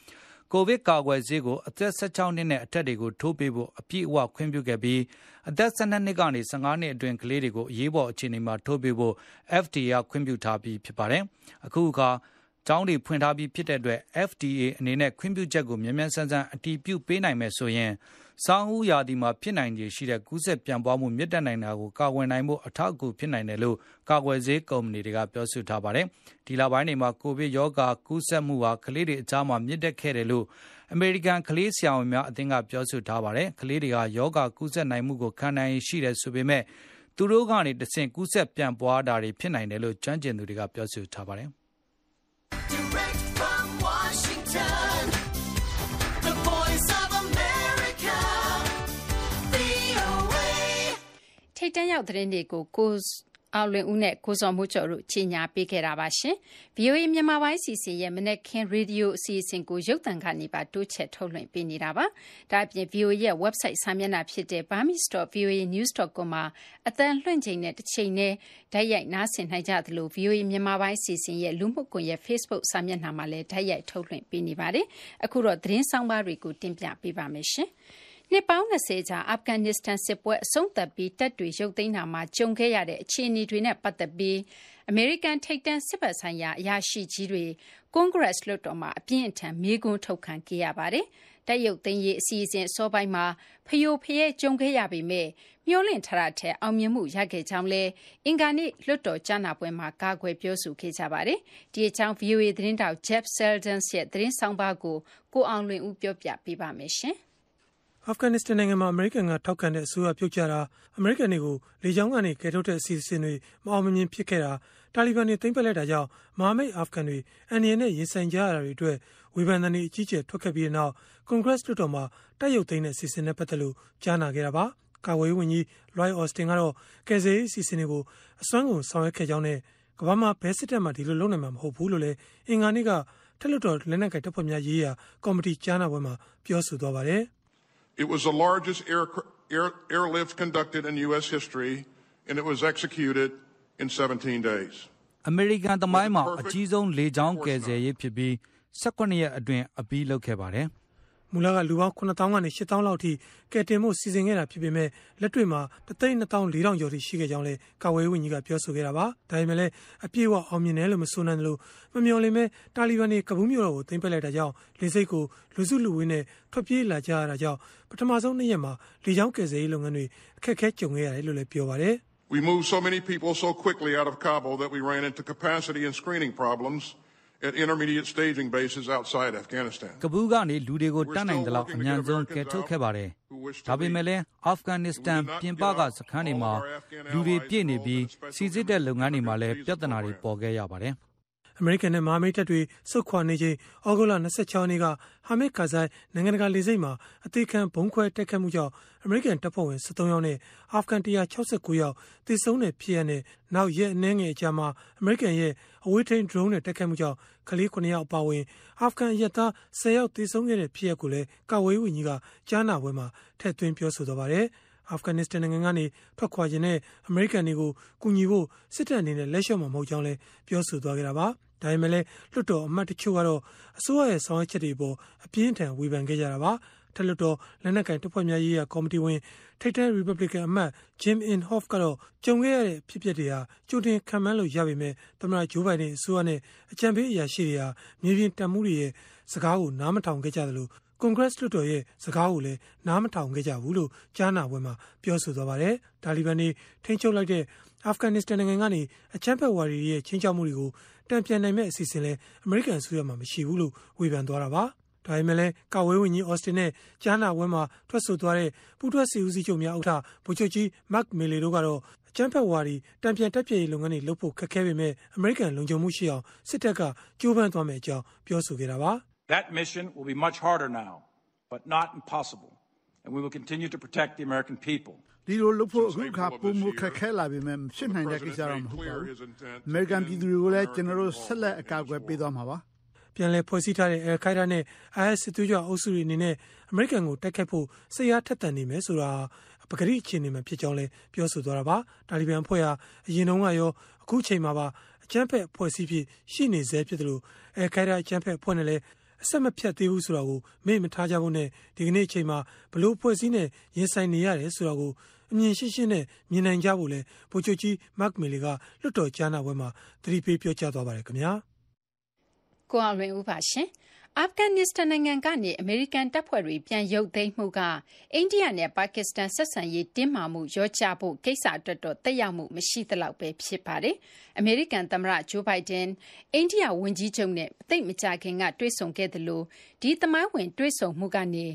ကိုဗစ်ကာကွယ်ဆေးကိုအသက်16နှစ်နဲ့အထက်တွေကိုထိုးပေးဖို့အပြည့်အဝခွင့်ပြုခဲ့ပြီးအသက်12နှစ်ကနေ15နှစ်အတွင်းကလေးတွေကိုအရေးပေါ်အခြေအနေမှာထိုးပေးဖို့ FDA ကခွင့်ပြုထားပြီးဖြစ်ပါတယ်။အခုအခါကျောင်းတွေဖွင့်ထားပြီးဖြစ်တဲ့အတွက် FDA အနေနဲ့ခွင့်ပြုချက်ကိုမြန်မြန်ဆန်ဆန်အတည်ပြုပေးနိုင်မယ်ဆိုရင် ဆောင်းဦးရာသီမှာဖြစ်နိုင်ခြေရှိတဲ့ကူးစက်ပြန့်ပွားမှုမြင့်တက်နိုင်တာကိုကာကွယ်နိုင်ဖို့အထောက်အကူဖြစ်နိုင်တယ်လို့ကာကွယ်ဆေးကုမ္ပဏီတွေကပြောဆိုထားပါတယ်။ဒီလပိုင်းတွေမှာကိုဗစ်ရောဂါကူးစက်မှုဟာကလေးတွေအကြားမှာမြင့်တက်ခဲ့တယ်လို့အမေရိကန်ကလေးဆရာဝန်များအသင်းကပြောဆိုထားပါတယ်။ကလေးတွေဟာယောဂါကူးစက်နိုင်မှုကိုခံနိုင်ရှိတယ်ဆိုပေမဲ့သူတို့ကနေတဆင့်ကူးစက်ပြန့်ပွားတာတွေဖြစ်နိုင်တယ်လို့ကျွမ်းကျင်သူတွေကပြောဆိုထားပါတယ်။ ထိတ်တန့်ရောက်သတင်းတွေကို ကိုအောင်လွင်ဦးနဲ့ကိုဇော်မိုးကျော်တို့ကြီးညာပေးခဲ့တာပါရှင်။ VOA မြန်မာပိုင်းစီစဉ်ရဲ့မနေ့ခင်ရေဒီယိုအစီအစဉ်ကိုရုပ်သံကနေပါတိုးချဲ့ထုတ်လွှင့်ပေးနေတာပါ။ဒါအပြင် VOA ရဲ့ website စာမျက်နှာဖြစ်တဲ့ burmese.voanews.com မှာအတန်လွှင့်ချိန်နဲ့တစ်ချိန်နဲ့ဓာတ်ရိုက်နားဆင်နိုင်ကြသလို VOA မြန်မာပိုင်းစီစဉ်ရဲ့လူမှုကွန်ရက် Facebook စာမျက်နှာမှာလည်းဓာတ်ရိုက်ထုတ်လွှင့်ပေးနေပါတယ်။အခုတော့သတင်းဆောင်ပါတွေကိုတင်ပြပေးပါမယ်ရှင်။ နှစ်ပေါင်း20ကြာ အာဖဂန်နစ္စတန်စစ်ပွဲ အဆုံးသတ်ပြီး တပ်တွေရုပ်သိမ်းတာမှာ ကြုံခဲ့ရတဲ့ အခြေအနေတွေနဲ့ ပတ်သက်ပြီး အမေရိကန် ထိပ်တန်း စစ်ဘက်ဆိုင်ရာ အရာရှိကြီးတွေ ကွန်ဂရက်လွှတ်တော်မှာ အပြင်းအထန် မေးခွန်းထုတ်ခံခဲ့ရပါတယ်။တပ်ရုပ်သိမ်းရေး အစီအစဉ် အစောပိုင်းမှာဖယိုဖယဲကြုံခဲ့ရပေမဲ့မျှော်လင့်ထားတာထက် အောင်မြင်မှု ရခဲ့ကြောင်းလည်း အင်္ဂါနေ့ လွှတ်တော်ကြားနာပွဲမှာ ကာကွယ်ပြောဆိုခဲ့ကြပါတယ်။ဒီအကြောင်း VOA သတင်းတောက် Jeff Seldon ရဲ့ သတင်းဆောင်ပါကို ကိုအောင်လွင်ဦး ပြောပြပေးပါမယ်ရှင်။ အာဖဂန်နစ္စတန်နိုင်ငံမှာ အမေရိကန်က ထောက်ခံတဲ့ အစိုးရပြုတ်ကျတာ အမေရိကန်တွေကို လေကြောင်းကနေ ကယ်ထုတ်တဲ့ အစီအစဉ်တွေ မအောင်မမြင် ဖြစ်ခဲ့တာ တာလီဘန်တွေ သိမ်းပိုက်လိုက်တာကြောင့် မဟာမိတ် အာဖဂန်တွေ အန်ဒီယန်နဲ့ ရင်ဆိုင်ကြရတာတွေအတွက် ဝေဖန်တဲ့နေအကြီးကျယ် ထွက်ခဲ့ပြီးတဲ့နောက် ကွန်ဂရက်လွှတ်တော်မှာတိုက်ရုပ်သိမ်းတဲ့ အစီအစဉ်နဲ့ ပတ်သက်လို့ ကြားနာခဲ့တာပါ ကာဝေးဝန်ကြီး Lloyd Austin ကတော့ ကယ်ဆယ်ရေး အစီအစဉ်တွေကို အစွမ်းကုန် ဆောင်ရွက်ခဲ့ကြောင်းနဲ့ ကမ္ဘာမှာ ဘယ်စစ်တပ်မှ ဒီလိုလုပ်နိုင်မှာ မဟုတ်ဘူးလို့လည်း အင်္ဂါနေ့ကထက်လွှတ်တော် လက်နက်ကိုင်တပ်ဖွဲ့များရေးရာ ကော်မတီ ကြားနာပွဲမှာ ပြောဆိုသွားပါတယ်။ It was the largest air, air, airlift conducted in U.S. history, and it was executed in 17 days. အမေရိကန်သမိုင်းမှာအကြီးဆုံးလေကြောင်းကယ်ဆယ်ရေးဖြစ်ပြီး18ရက်အတွင်းအပြီးလုပ်ခဲ့ပါတယ်။ မူလကလူပေါင်း9000ကနေ8000လောက်ထိကယ်တင်မှုစီစဉ်ခဲ့တာဖြစ်ပေမဲ့လက်တွေ့မှာ32400ကျော်ထိရှိခဲ့ကြောင်းလည်းကာဝေးဝန်ကြီးကပြောဆိုခဲ့တာပါ။ဒါပေမဲ့လည်းအပြည့်အဝအောင်မြင်တယ်လို့မဆိုနိုင်လို့မမျှော်လင့်မဲ့တာလီဘန်တွေကဘူးမြို့တော်ကိုသိမ်းပိုက်လိုက်တာကြောင့်လေစိတ်ကိုလူစုလူဝေးနဲ့ထွက်ပြေးလာကြရတာကြောင့်ပထမဆုံးနှစ်ရက်မှာလေကြောင်းကယ်ဆယ်ရေးလုပ်ငန်းတွေအခက်အခဲကြုံခဲ့ရတယ်လို့လည်းပြောပါတယ်။ We moved so many people so quickly out of Kabul that we ran into capacity and screening problems at intermediate staging bases outside Afghanistan. ကဘူးကနေလူတွေကိုတတ်နိုင်သလောက်အမြန်ဆုံးကယ်ထုတ်ခဲ့ပါတယ်။ဒါပေမဲ့လည်းအာဖဂန်နစ္စတန်ပြင်ပကစခန်းတွေမှာလူတွေပြည့်နေပြီးစီစစ်တဲ့လုပ်ငန်းတွေမှာလည်းပြဿနာတွေပေါ်ခဲ့ရပါတယ်။ အမေရိကန်နဲ့ မဟာမိတ်တပ်တွေစုခွာနေချိန်ဩဂုတ်လ26ရက်နေ့ကဟာမစ်ကာဇိုင်နိုင်ငံတကာ လေဆိပ်မှာ အသေးခံဘုံခွဲတက်ခတ်မှုကြောင့် အမေရိကန်တပ်ဖွဲ့ဝင်73ယောက်နဲ့ အာဖဂန်169ယောက် သေဆုံးတဲ့ ဖြစ်ရတဲ့ နောက်ရက်အနည်းငယ် အကြာမှာ အမေရိကန်ရဲ့ အဝေးထိန်း drone နဲ့တက်ခတ်မှုကြောင့် ကလေး9ယောက် အပါအဝင် အာဖဂန်ရဲသား10ယောက် သေဆုံးခဲ့တဲ့ ဖြစ်ရပ်ကိုလည်း ကာဝေးဝန်ကြီးက ကြားနာပွဲမှာ ထည့်သွင်း ပြောဆိုသွားပါတယ်။အာဖဂန်နစ္စတန်နိုင်ငံကနေ ထွက်ခွာခြင်းနဲ့ အမေရိကန်တွေကို ကူညီဖို့ စစ်တပ်အနေနဲ့ လက်လျှော့မှာ မဟုတ်ကြောင်းလည်း ပြောဆိုသွားခဲ့တာပါ။ ဒါပေမဲ့လည်းလွှတ်တော်အမတ်တချို့ကတော့အစိုးရရဲ့ဆောင်ရွက်ချက်တွေပေါ်အပြင်းထန်ဝေဖန်ခဲ့ကြတာပါ။ထက်လွှတ်တော်လက်နက်ကင်တပ်ဖွဲ့များရေးရာကော်မတီဝင်ထိပ်တန်း Republican အမတ် Jim Inhofe ကတော့ကြုံခဲ့ရတဲ့ဖြစ်ပျက်တွေဟာကြိုတင်ခံမှန်းလို့ရပေမဲ့သမ္မတဂျိုးဘိုင်ဒန်အစိုးရနဲ့အကြံပေးအရာရှိတွေဟာမြေပြင်တံမှုတွေရဲ့စကားကိုနားမထောင်ခဲ့ကြသလိုကွန်ဂရက်လွှတ်တော်ရဲ့စကားကိုလည်းနားမထောင်ခဲ့ကြဘူးလို့ကြားနာပွဲမှာပြောဆိုသွားပါတယ်။တာလီဘန်တွေထိန်းချုပ်လိုက်တဲ့အာဖဂန်နစ္စတန်နိုင်ငံကနေအချမ်းဖက်ဝါဒီရဲ့ချင်းချောက်မှုတွေကို တံပြန်နိုင်မဲ့အစီအစဉ်လည်းအမေရိကန်အစိုးရမှမရှိဘူးလို့ဝေဖန်သွားတာပါ။ဒါပေမဲ့လည်းကာဝေးဝန်ကြီးအော်စတင်နဲ့ကြားနာပွဲမှာထွက်ဆိုသွားတဲ့ပူးတွဲစီဦးစီးချုပ်များဥက္ကဋ္ဌဗိုလ်ချုပ်ကြီးမတ်မီလီတို့ကတော့အချမ်းဖက်ဝါဒီတံပြန်တက်ပြည့်လုပ်ငန်းတွေလုပ်ဖို့ခက်ခဲပေမဲ့အမေရိကန်လုံခြုံမှုရှိအောင်စစ်တပ်ကကြိုးပမ်းသွားမယ်အကြောင်းပြောဆိုခဲ့တာပါ။ That mission will be much harder now, but not impossible. And we will continue to protect the American people. ဒီလိုလုပ်ဖို့ အခုအခါပုံမခက်ခဲလာပေမဲ့ဖြစ်နိုင်တဲ့ကိစ္စတော့ မဟုတ်ပါဘူး။ American ပြည်သူတွေကိုလည်း ကျွန်တော်တို့ ဆက်လက် အကာအကွယ်ပေးသွားမှာပါ။ပြန်လည်ဖွဲ့စည်းထားတဲ့ Al Qaeda နဲ့ IS စစ်သွေးကြွအုပ်စုတွေ အနေနဲ့ အမေရိကန်ကို တိုက်ခိုက်ဖို့ စိတ်အားထက်သန်နေမယ်ဆိုတာပဂရိအခြေအနေမှာဖြစ်ကြောင်းလည်း ပြောဆိုသွားတာပါ။တာလီဘန်ဖွဲ့ဟာ အရင်တုန်းကရော အခုချိန်မှာပါ အကြမ်းဖက်ဖွဲ့စည်းဖြစ် ရှိနေစေဖြစ်တယ်လို့ Al Qaeda အကြမ်းဖက်ဖွဲ့နဲ့လည်း အဆက်မဖြတ်သေးဘူး ဆိုတာကို မေ့မထားကြဖို့နဲ့ ဒီကနေ့အချိန်မှာဘလို့ဖွဲ့စည်းနဲ့ ရင်ဆိုင်နေရတယ် ဆိုတာကို အမြင်ရှင်းရှင်းနဲ့မြင်နိုင်ကြဖို့လဲဗိုလ်ချုပ်ကြီးမတ်မီလီကလွတ်တော်ကြားနာပွဲမှာသတိပေးပြောကြားသွားပါတယ်ခင်ဗျာကိုအောင်လွင်ဦးပါရှင်အာဖဂန်နစ္စတန်နိုင်ငံကနေအမေရိကန်တပ်ဖွဲ့တွေပြန်ရုပ်သိမ်းမှုကအိန္ဒိယနဲ့ပါကစ္စတန်ဆက်ဆံရေးတင်းမာမှုရောကျဖို့ကိစ္စအတွက်တော့တက်ရောက်မှုမရှိသလောက်ပဲဖြစ်ပါတယ်။အမေရိကန်သမ္မတဂျိုးဘိုင်ဒန်အိန္ဒိယဝန်ကြီးချုပ်နဲ့သိပ်မကြခင်ကတွေ့ဆုံခဲ့သလိုဒီသမိုင်းဝင်တွေ့ဆုံမှုကနေ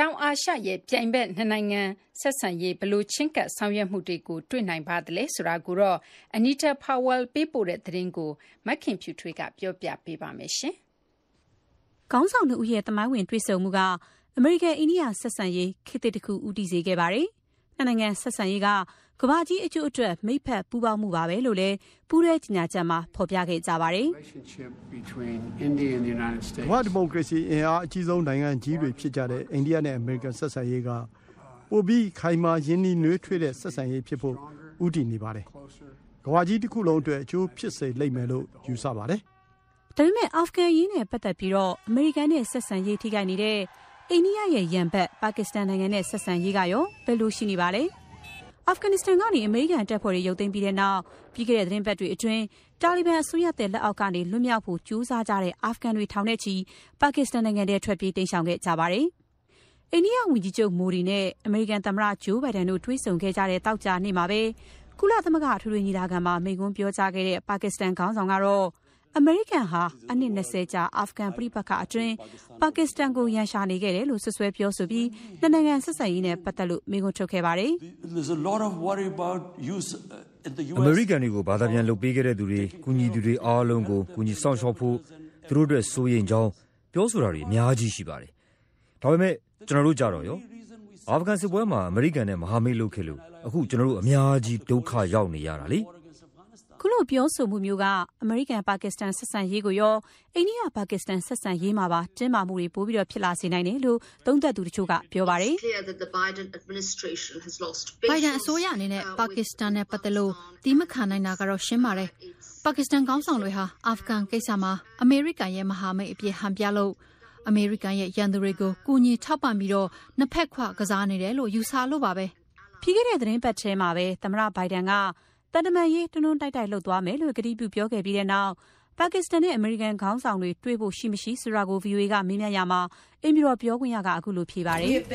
တောင်အာရှရဲ့ ပြိုင်ဘက် နှစ်နိုင်ငံ ဆက်ဆံရေးဘလို့ချင်းကပ် ဆောင်ရွက်မှုတွေကို တွေ့နိုင်ပါသလဲ ဆိုတာကိုတော့ Anita Powell ပေးပို့တဲ့ သတင်းကို မခင်ဖြူထွေးက ပြောပြပေးပါမယ်ရှင်။ခေါင်းဆောင်နှစ်ဦးရဲ့ သမိုင်းဝင် တွေ့ဆုံမှုက အမေရိကန် အိန္ဒိယ ဆက်ဆံရေး ခေတ်သစ်တစ်ခု ဦးတည်စေခဲ့ပါတယ်။နှစ်နိုင်ငံ ဆက်ဆံရေးက ကမ္ဘာကြီးအကျိုးအတွက် မိဖက်ပူးပေါင်းမှုပါပဲလို့လည်း ပူးရဲကြီးညာချက်မှာ ဖော်ပြခဲ့ကြပါတယ်။ကမ္ဘာဒီမိုကရေစီအင်အားအကြီးဆုံးနိုင်ငံကြီးတွေဖြစ်ကြတဲ့ အိန္ဒိယနဲ့ အမေရိကန်ဆက်ဆံရေးက ပိုပြီး ခိုင်မာရင်းနှီးနှွေးထွေးတဲ့ ဆက်ဆံရေးဖြစ်ဖို့ ဦးတည်နေပါတယ်။ကမ္ဘာကြီးတစ်ခုလုံးအတွက် အကျိုးဖြစ်စေလိမ့်မယ်လို့ ယူဆပါတယ်။ဒါပေမဲ့ အာဖဂန်ရေးနဲ့ပတ်သက်ပြီးတော့အမေရိကန်နဲ့ ဆက်ဆံရေးထိခိုက်နေတဲ့ အိန္ဒိယရဲ့ရန်ဘက် ပါကစ္စတန်နိုင်ငံနဲ့ ဆက်ဆံရေးကရော ဘယ်လိုရှိနေပါလဲ အာဖဂန်နစ္စတန်ကနေအမေရိကန်တပ်ဖွဲ့တွေရုပ်သိမ်းပြီးတဲ့နောက်ပြီးခဲ့တဲ့သတင်းပတ်တွေအတွင်းတာလီဘန်အစိုးရတဲ့လက်အောက်ကနေလွတ်မြောက်ဖို့ကြိုးစားကြတဲ့အာဖဂန်တွေထောင်နဲ့ချီပါကစ္စတန်နိုင်ငံထဲထွက်ပြေးတိမ်းရှောင်ခဲ့ကြပါတယ်အိန္ဒိယဝန်ကြီးချုပ်မိုဒီနဲ့အမေရိကန်သမ္မတဂျိုးဘိုင်ဒန်တို့တွေ့ဆုံခဲ့ကြတဲ့တောက်ကြနေ့မှာပဲကုလသမဂ္ဂအထွေထွေညီလာခံမှာမိန့်ခွန်းပြောကြားခဲ့တဲ့ပါကစ္စတန်ခေါင်းဆောင်ကတော့ အမေရိကန်ဟာ အနှစ်20ကြာ အာဖဂန်ပြည်ပခါအတွင်း ပါကစ္စတန်ကို ရန်ရှာနေခဲ့တယ်လို့ဆွဆွဲပြောဆိုပြီး နှစ်နိုင်ငံဆက်ဆံရေးနဲ့ ပတ်သက်လို့မိန့်ခွန်းထုတ်ခဲ့ပါတယ်။ There's a lot of worry about use အမေရိကန်တွေကို ဘာသာပြန်လုပ်ပေးခဲ့တဲ့သူတွေ ကူညီသူတွေအားလုံးကို ကူညီဆောင်ရှောက်ဖို့ သူတို့အတွက် စိုးရိမ်ကြောင်း ပြောဆိုတာတွေ အများကြီးရှိပါတယ်။ဒါပေမဲ့ ကျွန်တော်တို့ကြတော့ရော အာဖဂန်စစ်ပွဲမှာ အမေရိကန်နဲ့ မဟာမိတ်လုပ်ခဲ့လို့ အခု ကျွန်တော်တို့ အများကြီး ဒုက္ခရောက်နေရတာလေ။ ခုလိုပြောဆိုမှုမျိုးက အမေရိကန်ပါကစ္စတန် ဆက်ဆံရေးကိုရော အိန္ဒိယပါကစ္စတန် ဆက်ဆံရေးမှာပါ တင်းမာမှုတွေ ပိုပြီးတော့ဖြစ်လာစေနိုင်တယ်လို့ သုံးသပ်သူတချို့က ပြောပါတယ်။ Biden အစိုးရအနေနဲ့ ပါကစ္စတန်နဲ့ပတ်သက်လို့ဒီမခံနိုင်တာကတော့ ရှင်းပါတယ်။ပါကစ္စတန်ခေါင်းဆောင်တွေဟာ အာဖဂန်ကိစ္စမှာ အမေရိကန်ရဲ့ မဟာမိတ်အဖြစ်ဟန်ပြလို့အမေရိကန်ရဲ့ ရန်သူတွေကို ကူညီထောက်ပံ့ပြီးတော့နှစ်ဖက်ခွ ကစားနေတယ်လို့ ယူဆလို့ပါပဲ။ပြီးခဲ့တဲ့သတင်းပတ်ထဲမှာပဲ သမ္မတဘိုင်ဒန်က တန်တမာရေး တွန်းတွန်းတိုက်တိုက်လှုပ်သွားမယ်လို့ ကတိပြုပြောခဲ့ပြီးတဲ့နောက်ပပါကစ္စတန်နဲ့ အမေရိကန်ခေါင်းဆောင်တွေ တွေ့ဖို့ ရှိမရှိ ဆိုတာကို VOA ကမေးမြန်းရာမှာ အိမ်ဖြူတော်ပြောခွင့်ရကအခုလိုဖြေပါတယ်။“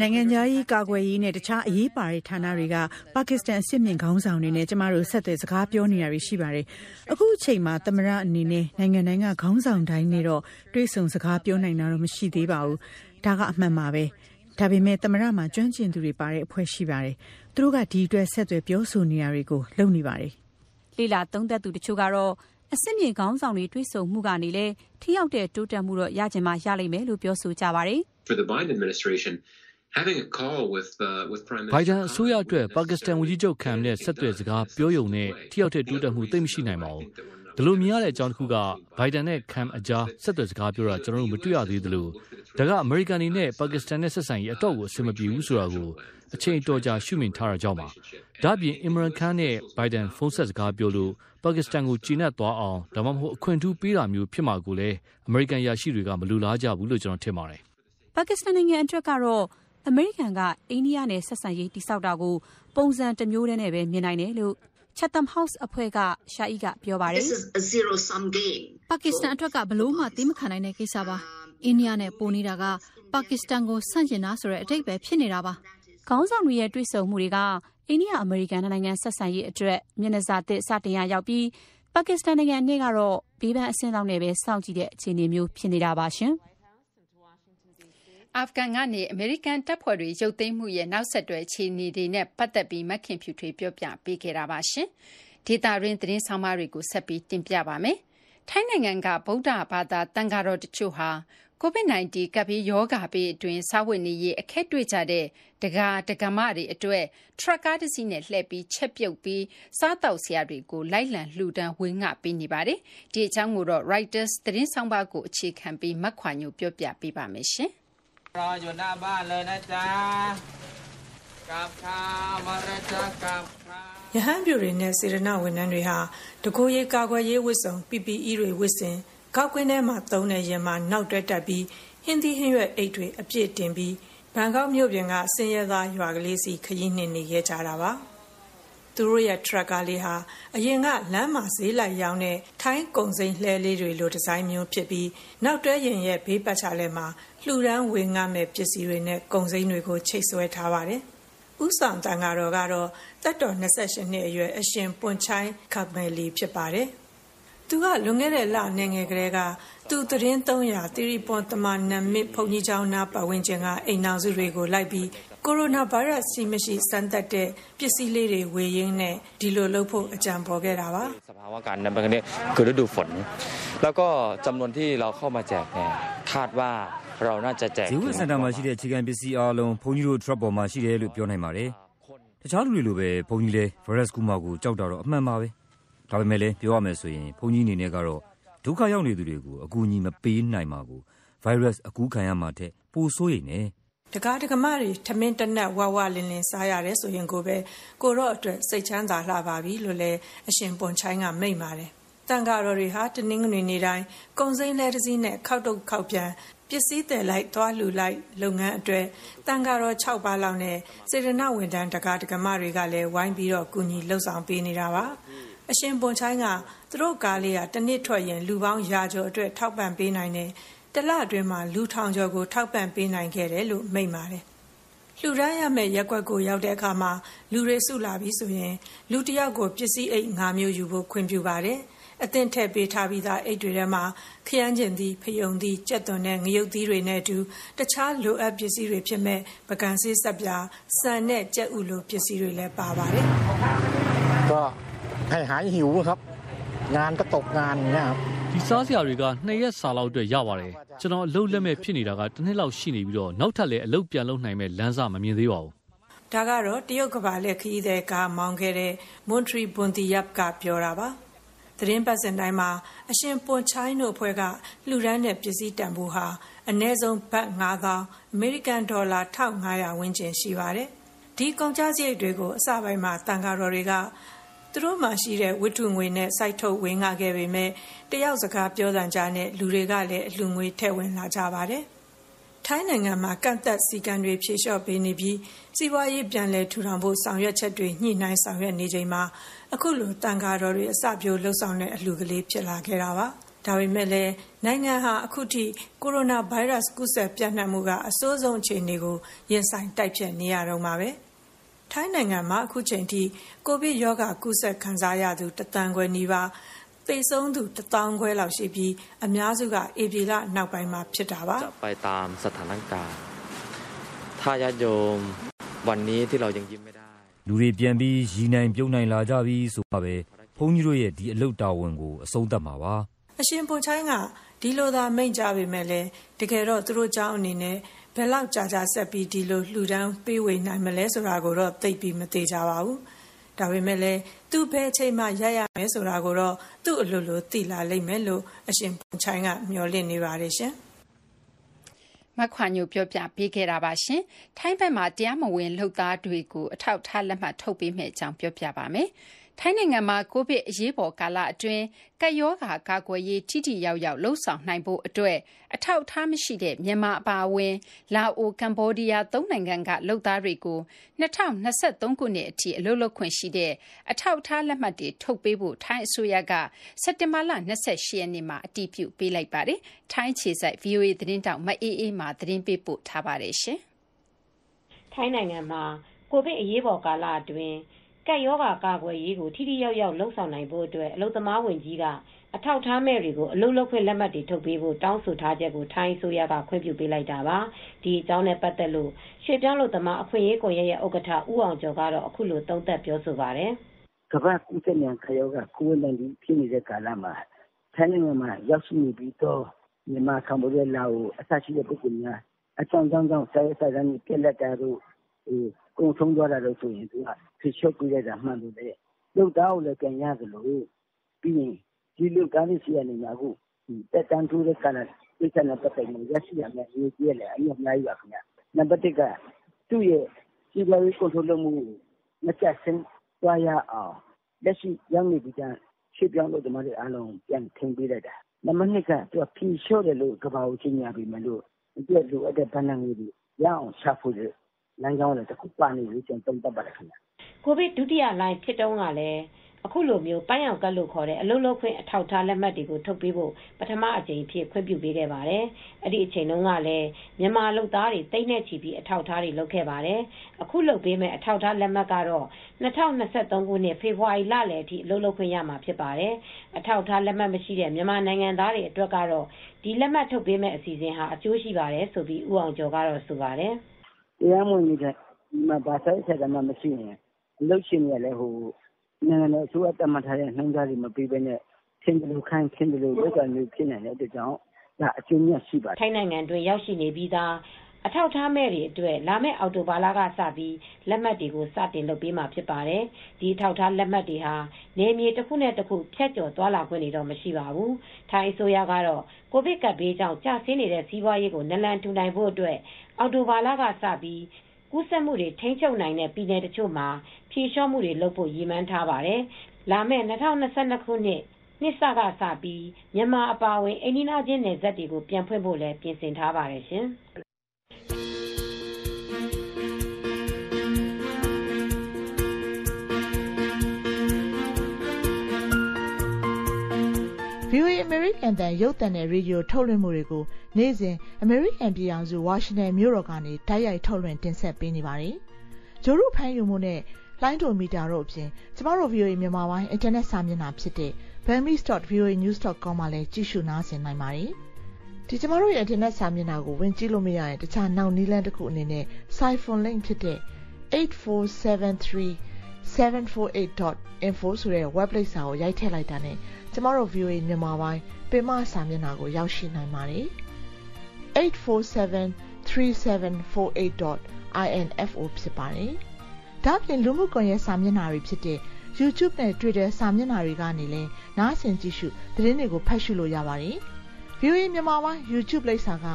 နိုင်ငံခြားရေး၊ကာကွယ်ရေးနဲ့ တခြားအရေးပါတဲ့ဌာနတွေက ပါကစ္စတန် အဆင့်မြင့်ခေါင်းဆောင်တွေနဲ့ ကျမတို့ ဆက်သွယ် စကားပြောနေတာတွေ ရှိပါတယ်။အခုအချိန်မှာ သမ္မတအနေနဲ့ နိုင်ငံတိုင်းက ခေါင်းဆောင်တိုင်းနဲ့တော့ တွေ့ဆုံစကားပြောနိုင်တာတော့ မရှိသေးပါဘူး။ဒါက အမှန်ပါပဲ။ ဒါပေမဲ့သမ္မတမှာကျွမ်းကျင်သူတွေပါတဲ့အဖွဲ့ရှိပါတယ်။သူတို့ကဒီအတွက်ဆက်သွယ်ပြောဆိုနေတာတွေကိုလုပ်နေပါတယ်။လေ့လာသုံးသပ်သူတချို့ကတော့အဆင့်မြင့်ခေါင်းဆောင်တွေတွေ့ဆုံမှုကနေလည်းထိရောက်တဲ့တိုးတက်မှုတော့ရချင်မှရလိမ့်မယ်လို့ပြောဆိုကြပါတယ်။။ဘိုင်ဒန်အစိုးရအတွက်ပါကစ္စတန်ဝန်ကြီးချုပ်ခန်နဲ့ဆက်သွယ်စကားပြောရုံနဲ့ထိရောက်တဲ့တိုးတက်မှုသိပ်မရှိနိုင်ပါဘူး။ ဒီလိုမြင်ရတဲ့အကြောင်းတစ်ခုကဘိုင်ဒန်နဲ့ခမ်အကြားဆက်သွယ်စကားပြောတာကျွန်တော်တို့မတွေ့ရသေးသလိုဒါကအမေရိကန်နေနဲ့ပါကစ္စတန်နဲ့ဆက်ဆံရေးအတော့ကိုအဆင်မပြေဘူးဆိုတာကိုအချိန်တော်ကြာရှုမြင်ထားတာကြောင့်ပါ။ဒါ့အပြင်အင်မရန်ခန်နဲ့ဘိုင်ဒန်ဖုန်းဆက်စကားပြောလို့ပါကစ္စတန်ကိုကျေနပ်သွားအောင်ဒါမှမဟုတ်အခွင့်ထူးပေးတာမျိုးဖြစ်မှာကိုလည်းအမေရိကန်ရရှိတွေကမလူလားကြဘူးလို့ကျွန်တော်ထင်ပါတယ်။ပါကစ္စတန်နိုင်ငံအတွက်ကတော့အမေရိကန်ကအိန္ဒိယနဲ့ဆက်ဆံရေးတိစောက်တာကိုပုံစံတစ်မျိုးတည်းနဲ့ပဲမြင်နိုင်တယ်လို့ Chatham House အဖွဲ့ကရှာအီကပြောပါတယ်။ပါကစ္စတန်အတွက်ကဘလို့မှသိမခံနိုင်တဲ့ကိစ္စပါ။အိန္ဒိယနဲ့ ပိုနေတာက ပါကစ္စတန်ကို ဆန့်ကျင်တာဆိုတဲ့အတိတ်ပဲဖြစ်နေတာပါ။ခေါင်းဆောင်တွေရဲ့ တွေ့ဆုံမှုတွေက အိန္ဒိယအမေရိကန်နိုင်ငံဆက်ဆံရေးအတွက် မျက်နှာစာသစ် စတင်ရရောက်ပြီး ပါကစ္စတန်နိုင်ငံနဲ့ကတော့ ဘေးပန်းအဆင့်လောက်နဲ့ပဲ စောင့်ကြည့်တဲ့ အခြေအနေမျိုး ဖြစ်နေတာပါရှင်။ အာဖဂန်ကနေ အမေရိကန်တပ်ဖွဲ့တွေ ရုပ်သိမ်းမှုရဲ့ နောက်ဆက်တွဲ အခြေအနေတွေနဲ့ ပတ်သက်ပြီး မခင်ဖြူထွေးပြောပြပေးခဲ့တာပါရှင်။ဒေတာရင်း သတင်းဆောင်မတွေကိုဆက်ပြီးတင်ပြပါမယ်။ထိုင်းနိုင်ငံက ဗုဒ္ဓဘာသာတန်ဃာတော်တချို့ဟာ COVID-19 ကပ်ဘေးရောဂါဘေးအတွင်း စားဝတ်နေရေး အခက်တွေ့ကြတဲ့ ဒကာ ဒကာမတွေအတွက် ထရပ်ကားတစ်စီးနဲ့ လှည့်ပြီး ချက်ပြုတ်ပြီး စားတောက်စရာတွေကို လိုက်လံလှူဒန်း ဝေငှပေးနေပါတယ်။ဒီအကြောင်းကိုတော့ Reuters သတင်းဆောင်ပါကို အခြေခံပြီး မခွာညိုပြောပြပေးပါမယ်ရှင်။ รออยู่หน้าบ้านเลยนะจ๊ะกับข้าวมรจกับရဟန်းပြူတွေနဲ့စေရနာဝန်ထမ်းတွေဟာတကိုယ်ရေးကာကွယ်ရေးဝတ်စုံ PPE တွေဝတ်ဆင်ကောက်ကွင်းထဲမှာသုံးတဲ့ရင်မှာနောက်တွဲတက်ပြီးဟင်းသီးဟင်းရွက်အိတ်တွေအပြည့်တင်ပြီးဘန်ကောက်မြို့ပြင်ကဆင်းရဲသားရွာကလေးစီခရီးနှင်နေခဲ့ကြတာပါ သူတို့ရဲ့ ထရက်ကားလေးဟာ အရင်က လမ်းမှာဈေးလိုက်ရောင်းတဲ့ ထိုင်းကုံစိမ်းလှဲလေးတွေလို ဒီဇိုင်းမျိုးဖြစ်ပြီး နောက်တွဲရင်ရဲ့ ဘေးပတ်ချလဲမှာ လှူဒန်းဝေငှမဲ့ပစ္စည်းတွေနဲ့ ကုံစိမ်းတွေကို ချိတ်ဆွဲထားပါတယ်။ဥဆောင်တန်ဃာတော်ကတော့တက်တော်28နှစ်အရွယ် အရှင် ပွန်ချိုင်းခပ်မယ်လီ ဖြစ်ပါတယ်။သူက လွန်ခဲ့တဲ့လနေငယ်ကလေးက သူသတင်း300တိရိပွန်တမနမစ်ဘုံကြီးကျောင်းနာပတ်ဝန်းကျင်က အိမ်နောက်စုတွေကို လိုက်ပြီး ကိုရိုနာဗိုင်းရပ်စ် ရှိမရှိ စမ်းသပ်တဲ့ ပစ္စည်းလေးတွေ ဝယ်ရင်းနဲ့ ဒီလိုလုပ်ဖို့ အကြံပေါ်ခဲ့တာပါ။"ဈေးဝယ်စင်တာမှာရှိတဲ့ အခြေခံပစ္စည်းအားလုံး ဘုန်းကြီးတို့ ထရပ်ပေါ်မှာရှိတယ်လို့ ပြောနိုင်ပါတယ်။တခြားလူတွေလိုပဲ ဘုန်းကြီးလည်း ဗိုင်းရပ်စ်ကူးမှာကို ကြောက်တာတော့ အမှန်ပါပဲ။ဒါပေမယ့်လည်း ပြောရမယ်ဆိုရင် ဘုန်းကြီးအနေနဲ့ကတော့ ဒုက္ခရောက်နေသူတွေကို အကူအညီမပေးနိုင်မှာကို ဗိုင်းရပ်စ်အကူးခံရမှာထက် ပိုစိုးရိမ်တယ် တကားတကမတွေ ထမင်းတနက်ဝဝလင်းလင်းစားရတယ်ဆိုရင်ကိုပဲ ကိုတော့အတွက် စိတ်ချမ်းသာလှပါပြီလို့လည်း အရှင်ပွန်ချိုင်းက မိန့်ပါတယ်တန်ဃာတော်တွေဟာ တနင်္ဂနွေနေ့တိုင်း ကုံစိမ်းလဲတစ်စီးနဲ့ ခောက်တုတ်ခောက်ပြန် ပစ္စည်းတယ်လိုက် သွားလူလိုက် လုပ်ငန်းအတွက်တန်ဃာတော်6ပါးလောက်နဲ့ စေတနာဝန်ထမ်းတကားတကမတွေကလည်း ဝိုင်းပြီးတော့ကူညီလှုပ်ဆောင်ပေးနေတာပါ အရှင်ပွန်ချိုင်းက သူတို့ကားလေးကတနစ်ထွက်ရင် လူပေါင်း ရာကျော်အတွက် ထောက်ပံ့ပေးနိုင်တယ် တလအတွင်းမှာလူထောင်ကျော်ကိုထောက်ပံ့ပေးနိုင်ခဲ့တယ်လို့မိန့်ပါတယ်။လှူဒန်းရမယ့်ရက်ွက်ကိုရောက်တဲ့အခါမှာလူတွေစုလာပြီဆိုရင်လူတယောက်ကိုပစ္စည်းအိတ်၅မျိုးယူဖို့ခွင့်ပြုပါတယ်။အသင့်ထည့်ပေးထားပြီးသားအိတ်တွေထဲမှာခရမ်းကျင်သီးဖယုံသီးကြက်သွန်နဲ့ငရုတ်သီးတွေနဲ့အတူတခြားလိုအပ်ပစ္စည်းတွေဖြစ်မဲ့ပကံဆေးဆက်ပြာဆန်နဲ့ကြက်ဥလိုပစ္စည်းတွေလည်းပါပါတယ်။ก็ให้หายหิวครับ งานก็ตกงานเนี่ยครับဒီစားစရာတွေကနှစ်ရက်စာလောက်အတွက်ရပါတယ်ကျွန်တော်အလုပ်လက်မဲ့ဖြစ်နေတာကတစ်နှစ်လောက်ရှိနေပြီးတော့နောက်ထပ်လည်းအလုပ်ပြန်လုပ်နိုင်မဲ့လမ်းစာမမြင်သေးပါဘူးဒါကတော့တရုတ်ကဘာလက်ခရီးတဲ့ကမောင်းခဲ့တဲ့မွန်ထရီဘွန်တီယပ်ကပြောတာပါသတင်းပတ်စင်တိုင်းမှာအရှင်ပွန်ချိုင်းတို့အဖွဲ့ကလှူဒန်းတဲ့ပစ္စည်းတန်ဖိုးဟာအနည်းဆုံးဘတ်9000အမေရိကန်ဒေါ်လာ1500ဝန်းကျင်ရှိပါတယ်ဒီကုန်ကျစရိတ်တွေကိုအစပိုင်းမှာတန်ကာတော်တွေက သူတို့မှရှိတဲ့ ဝတ္ထုငွေနဲ့ စိုက်ထုတ်ဝင်ငှခဲ့ပေမဲ့တယောက်စကားပြောစံကြားနဲ့ လူတွေကလည်း အလှငွေထည့်ဝင်လာကြပါတယ်။ထထိုင်းနိုင်ငံမှာ ကန့်သက်စည်းကမ်းတွေ ဖြေလျှော့ပေးနေပြီး စီးပွားရေး ပြန်လည်ထူထောင်ဖို့ ဆောင်ရွက်ချက်တွေ ညှိနှိုင်းဆောင်ရွက်နေချိန်မှာ အခုလိုတန်ဃာတော်တွေ အစပြိုးလှုပ်ဆောင်တဲ့ အလှူကလေး ဖြစ်လာခဲ့တာပါ။ဒါပေမဲ့လည်း နိုင်ငံဟာ အခုထိ ကိုရိုနာဗိုင်းရပ်စ် ကူးစက်ပြန့်နှံ့မှုက အဆိုးဆုံးအခြေအနေကို ရင်ဆိုင် တိုက်ဖြတ်နေရတော့မှာပဲ။ ထိုင်းနိုင်ငံမှာ အခုချိန်ထိ ကိုဗစ်ရောဂါ ကူးစက်ခံစားရသူ ၁ သန်းခွဲနီးပါး၊သေဆုံးသူ ၁ သောင်းခွဲလောက်ရှိပြီး အများစုက ဧပြီလနောက်ပိုင်းမှာ ဖြစ်တာပါ။“လူတွေ ပြန်ပြီး ရည်နိုင်ပြုံးနိုင်လာကြပြီဆိုမှပဲ ဘုန်းကြီးတို့ရဲ့ ဒီအလုပ်တာဝန်ကို အဆုံးသတ်မှာပါ။”အရှင် ပွန်ချိုင်းက ဒီလိုသာ မိန့်ကြားပေမယ့်လည်း တကယ်တော့ သူတို့ကျောင်းအနေနဲ့ ဘယ်လောက်ကြာကြာဆက်ပြီးဒီလိုလှူဒန်းပေးဝေနိုင်မလဲဆိုတာကိုတော့သိပြီးမသေးကြပါဘူးဒါပေမဲ့လည်းသူ့ဘဲအချိန်မှရရမယ်ဆိုတာကိုတော့သူ့အလိုလိုသိလာလိမ့်မယ်လို့အရှင်ပွန်ချိုင်းကမျှော်လင့်နေပါတယ်ရှင်မခွာညိုပြောပြပေးခဲ့တာပါရှင်။ထိုင်းဘက်မှာတရားမဝင်လှုပ်သားတွေကိုအထောက်ထားလက်မှတ်ထုတ်ပေးမယ့်အကြောင်းပြောပြပါမယ်။ ထိုင်းနိုင်ငံမှာ ကိုဗစ်အရေးပေါ်ကာလအတွင်း ကပ်ရောဂါကာကွယ်ရေး ထိထိရောက်ရောက် လုပ်ဆောင်နိုင်ဖို့အတွက် အထောက်အထားမရှိတဲ့ မြန်မာအပါအဝင် လာအို၊ကမ္ဘောဒီးယား၃နိုင်ငံက လုပ်သားတွေကို ၂၀၂၃ ခုနှစ်အထိ အလုပ်လုပ်ခွင့်ရှိတဲ့ အထောက်အထားလက်မှတ်တွေ ထုတ်ပေးဖို့ ထိုင်းအစိုးရက စက်တင်ဘာလ ၂၈ ရက်နေ့မှာ အတည်ပြုပေးလိုက်ပါတယ်။ထိုင်းအခြေစိုက် VOA သတင်းထောက် မအေးအေးမာ သတင်းပေးပို့ထားပါတယ်။ထိုင်းနိုင်ငံမှာ ကိုဗစ်အရေးပေါ်ကာလအတွင်း ကပ်ရောဂါကာကွယ်ရေးကို ထိထိရောက်ရောက် လုပ်ဆောင်နိုင်ဖို့အတွက် အလုပ်သမားဝန်ကြီးက အထောက်ထားမဲ့တွေကို အလုပ်လုပ်ခွင့်လက်မှတ်တွေ ထုတ်ပေးဖို့ တောင်းဆိုထားချက်ကို ထိုင်းအစိုးရက ခွင့်ပြုပေးလိုက်တာပါ။ဒီအကြောင်းနဲ့ ပတ်သက်လို့ ရွှေ့ပြောင်းလုပ်သမား အခွင့်အရေးကွန်ရက်ရဲ့ဥက္ကဋ္ဌ ဦးအောင်ကျော်ကတော့ အခုလို သုံးသပ်ပြောဆိုပါတယ်။ကမ္ဘာ့ကူးစက်မြန်ခရောဂါ COVID-19 ဖြစ်နေတဲ့ကာလမှာ ထိုင်းနိုင်ငံမှာ ရောက်ရှိနေပြီးတော့မြန်မာ ကမ္ဘောဒီးယား လာအို အစရှိတဲ့ ပုဂ္ဂိုလ်များ အကြောင်းကြောင့်ဆရာဆရာတွေ ပြက်လက်တာတို့ ကုန်ဆုံးသွားတာလို့ဆိုရင်သူကဖြေလျှော့ပေးလိုက်တာမှန်လို့လေလုပ်သားကိုလည်းပြန်ရသလိုပြီးရင်ဒီလုပ်သားတွေရှိရနေမှာအခုတက်တန်းထိုးတဲ့ကလာကိစ္စနဲ့ပတ်သက်လို့ရရှိရမယ်ဒီကြည့်လေအမြင်များပါခင်ဗျာနံပါတ်1ကသူ့ရဲ့စီးပွားရေးကွန်ထရိုးလုပ်မှုမချက်စင်းသွားရအောင်လက်ရှိရောက်နေပြီးကြရှေ့ပြောင်းလို့ဒီမှာတွေအားလုံးပြန်ထင်ပေးလိုက်တာနံပါတ်2ကသူကဖြေလျှော့တယ်လို့ကဘာကိုချင်းညာပြီးမလို့ဒီလိုအပ်တဲ့ဗဏ္ဍာငွေတွေရအောင်ရှာဖွေတယ် လမ်းကြောင်းလည်းတစ်ခုပါနေလို့ကျွန်တော်သုံးသပ်ပါတယ်ခင်ဗျာကိုဗစ်ဒုတိယလှိုင်းဖြစ်တုန်းကလည်းအခုလိုမျိုးပန်းရောင်ကတ်လို့ခေါ်တဲ့အလုံးလုံးခွင့်အထောက်ထားလက်မှတ်တွေကိုထုတ်ပေးဖို့ပထမအကြိမ်ဖြစ်ခွင့်ပြုပေးခဲ့ပါတယ်။အဲ့ဒီအချိန်တုန်းကလည်းမြန်မာလူသားတွေတိတ်နဲ့ချီပြီးအထောက်ထားတွေလုပ်ခဲ့ပါတယ်။အခုလုပ်ပေးမဲ့အထောက်ထားလက်မှတ်ကတော့2023ခုနှစ်ဖေဖော်ဝါရီလလယ်အထိအလုပ်လုပ်ခွင့်ရမှာဖြစ်ပါတယ်။အထောက်ထားလက်မှတ်မရှိတဲ့မြန်မာနိုင်ငံသားတွေအတွက်ကတော့ဒီလက်မှတ်ထုတ်ပေးမဲ့အစီအစဉ်ဟာအကျိုးရှိပါတယ်ဆိုပြီးဦးအောင်ကျော်ကတော့ဆိုပါတယ်။ တရားမဝင်နေတဲ့ဒီမှာဘာဆိုင်ဆက်ကမှမရှိရင်အလုပ်ရှင်တွေကလည်းဟိုနိုင်ငံတော်အစိုးရတတ်မှတ်ထားတဲ့နှုန်းသားတွေမပေးဘဲနဲ့ထင်တယ်လို့ခိုင်းထင်တယ်လို့လုပ်တာမျိုးဖြစ်နေတဲ့အတွက်ကြောင့်ဒါအကျိုးမြတ်ရှိပါတယ်ထိုင်းနိုင်ငံတွင်ရောက်ရှိနေပြီးသား အထောက်ထားမဲ့တွေအတွက် လာမယ့် အော်တိုဘာလကစပြီး လက်မှတ်တွေကို စတင်လုပ်ပေးမှာ ဖြစ်ပါတယ်။ဒီအထောက်ထားလက်မှတ်တွေဟာနေမြေတစ်ခုနဲ့တစ်ခု ဖြတ်ကျော်သွားလာခွင့်တွေတော့ မရှိပါဘူး။ထိုင်းအစိုးရကတော့ ကိုဗစ်ကပ်ဘေးကြောင့် ကျဆင်းနေတဲ့ စီးပွားရေးကိုနလန်ထူနိုင်ဖို့အတွက် အော်တိုဘာလကစပြီး ကူးစက်မှုတွေ ထိန်းချုပ်နိုင်တဲ့ ပြည်နယ်တချို့မှာ ဖြေလျှော့မှုတွေလုပ်ဖို့ ရည်မှန်းထားပါတယ်။လာမယ့်2022ခုနှစ် နှစ်စကစပြီး မြန်မာအပါအဝင် အိန္ဒိယချင်းနယ်စပ်တွေကို ပြန်ဖွင့်ဖို့လည်း ပြင်ဆင်ထားပါတယ်ရှင်။ VOA American တန်ရုပ်သံနဲ့ရေဒီယိုထုတ်လွှင့်မှုတွေကိုနေ့စဉ် American ပြည်ထောင်စု Washington မြို့တော်ကနေတိုက်ရိုက်ထုတ်လွှင့်တင်ဆက်ပေးနေပါတယ်။ဂျိုရုဖမ်းယူမှုနဲ့လိုင်းဒိုမီတာတို့အပြင်ကျမတို့ VOA မြန်မာပိုင်းအင်တာနက်စာမျက်နှာဖြစ်တဲ့ burmese.voanews.com မှာလည်းကြည့်ရှုနားဆင်နိုင်ပါတယ်။ဒီကျမတို့ရဲ့အင်တာနက်စာမျက်နှာကိုဝင်ကြည့်လို့မရရင်တခြားနောက်နည်းလမ်းတစ်ခုအနေနဲ့ Siphon link ဖြစ်တဲ့8473 748.info ဆိုတဲ့ web လိပ်စာကိုရိုက်ထည့်လိုက်တာနဲ့ ကျမတို့ VOA မြန်မာပိုင်းပင်မစာမျက်နှာကိုရောက်ရှိနိုင်ပါတယ်။ 8473748.info ဖြစ်ပါတယ်။ဒါ့အပြင်လူမှုကွန်ရက်စာမျက်နှာတွေဖြစ်တဲ့ YouTube နဲ့ Twitter စာမျက်နှာတွေကနေလည်းနားဆင်ကြည့်ရှုသတင်းတွေကိုဖတ်ရှုလို့ရပါတယ်။ VOA မြန်မာပိုင်း YouTube လိပ်စာက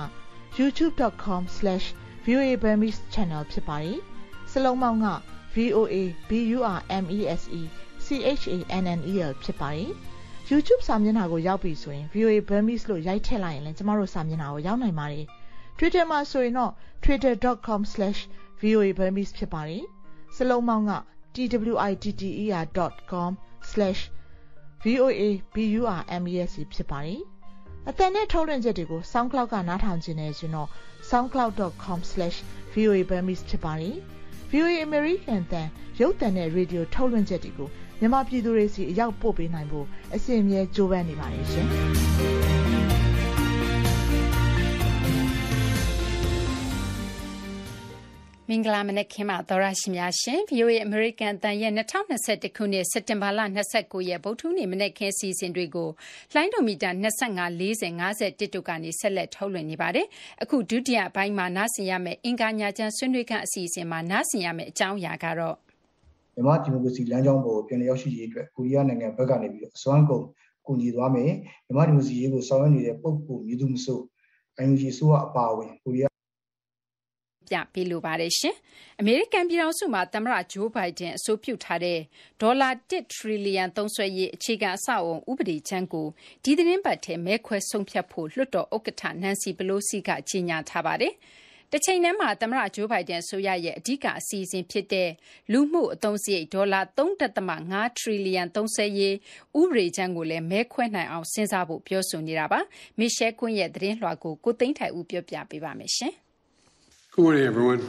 youtube.com/voaburmese channel ဖြစ်ပါတယ်။စလုံးပေါင်းက VOA BURMESE CHANNEL ဖြစ်ပါတယ်။ YouTube စာမျက်နှာကိုရောက်ပြီဆိုရင် VOA Burmese လို့ရိုက်ထည့်လိုက်ရင်လည်းကျမတို့စာမျက်နှာကိုရောက်နိုင်ပါတယ်။ Twitter မှာဆိုရင်တော့ twitter.com/voaburmese ဖြစ်ပါတယ်စလုံးမောင်းက twitter.com/voaburmese ဖြစ်ပါတယ်အတန်နဲ့ထုတ်လွှင့်ချက်တွေကို SoundCloud ကနားထောင်ခြင်းနဲ့ဆိုတော့ soundcloud.com/voaburmese ဖြစ်ပါတယ်။ VOA American တန်ရုပ်သံနဲ့ရေဒီယိုထုတ်လွှင့်ချက်တွေကို မြန်မာပြည်သူတွေစီအရောက်ပို့ပေးနိုင်ဖို့အစီအမြဲကြိုးပမ်းနေပါတယ်ရှင်။မင်္ဂလာမနက်ခင်းပါသောရရှိများရှင် VOA American တန်ရဲ့2021ခုနှစ်စက်တင်ဘာလ29ရက်ဗုဒ္ဓနေ့မနက်ခင်းစီစဉ်တွေကိုလိုင်းဒိုမီတာ25 40 51တို့ကနေဆက်လက်ထုတ်လွှင့်နေပါတယ်အခုဒုတိယပိုင်းမှာနားဆင်ရမယ့်အင်္ဂါညာချမ်းဆွေးနွေးခန့်အစီအစဉ်မှာနားဆင်ရမယ့်အကြောင်းအရာကတော့ မြန်မာဒီမိုကရေစီလမ်းကြောင်းပေါ်ပြန်လည်ရောက်ရှိရေးအတွက်ကိုရီးယားနိုင်ငံဘက်ကနေပြီးတော့အစွမ်းကုန်ကူညီသွားမယ်မြန်မာဒီမိုကရေစီရေးကိုဆောင်ရွက်နေတဲ့ပုံပုံမြည်သူမဆို ING ဆိုအပါအဝင်ကိုရီးယားပြပေးလိုပါတယ်ရှင်။အမေရိကန်ပြည်ထောင်စုမှာသမ္မတဂျိုးဘိုင်ဒန်အဆိုပြုထားတဲ့ဒေါ်လာ1ထရီလီယံသုံးစွဲရေးအခြေခံအဆောက်အုံဥပဒေချမ်းကိုဒီသတင်းပတ်ထဲမဲခွဲဆုံးဖြတ်ဖို့လွှတ်တော်ဥက္ကဋ္ဌနန်စီပလိုစီကကြေညာထားပါတယ်။ တချိန်တည်းမှာ သမ္မတဂျိုးဘိုင်ဒန်အစိုးရရဲ့ အဓိက အစီအစဉ်ဖြစ်တဲ့ လူမှုအသုံးစရိတ် ဒေါ်လာ3.5ထရီလီယံ သုံးစွဲရေး ဥပဒေကြမ်းကိုလည်း မဲခွဲနိုင်အောင် စဉ်းစားဖို့ ပြောဆိုနေတာပါ။မစ်ရှဲကွန်းရဲ့ သတင်းလွှာကို ကိုသိန်းထိုင်ဦး ပြောပြပေးပါမယ်ရှင်။ Good morning everyone.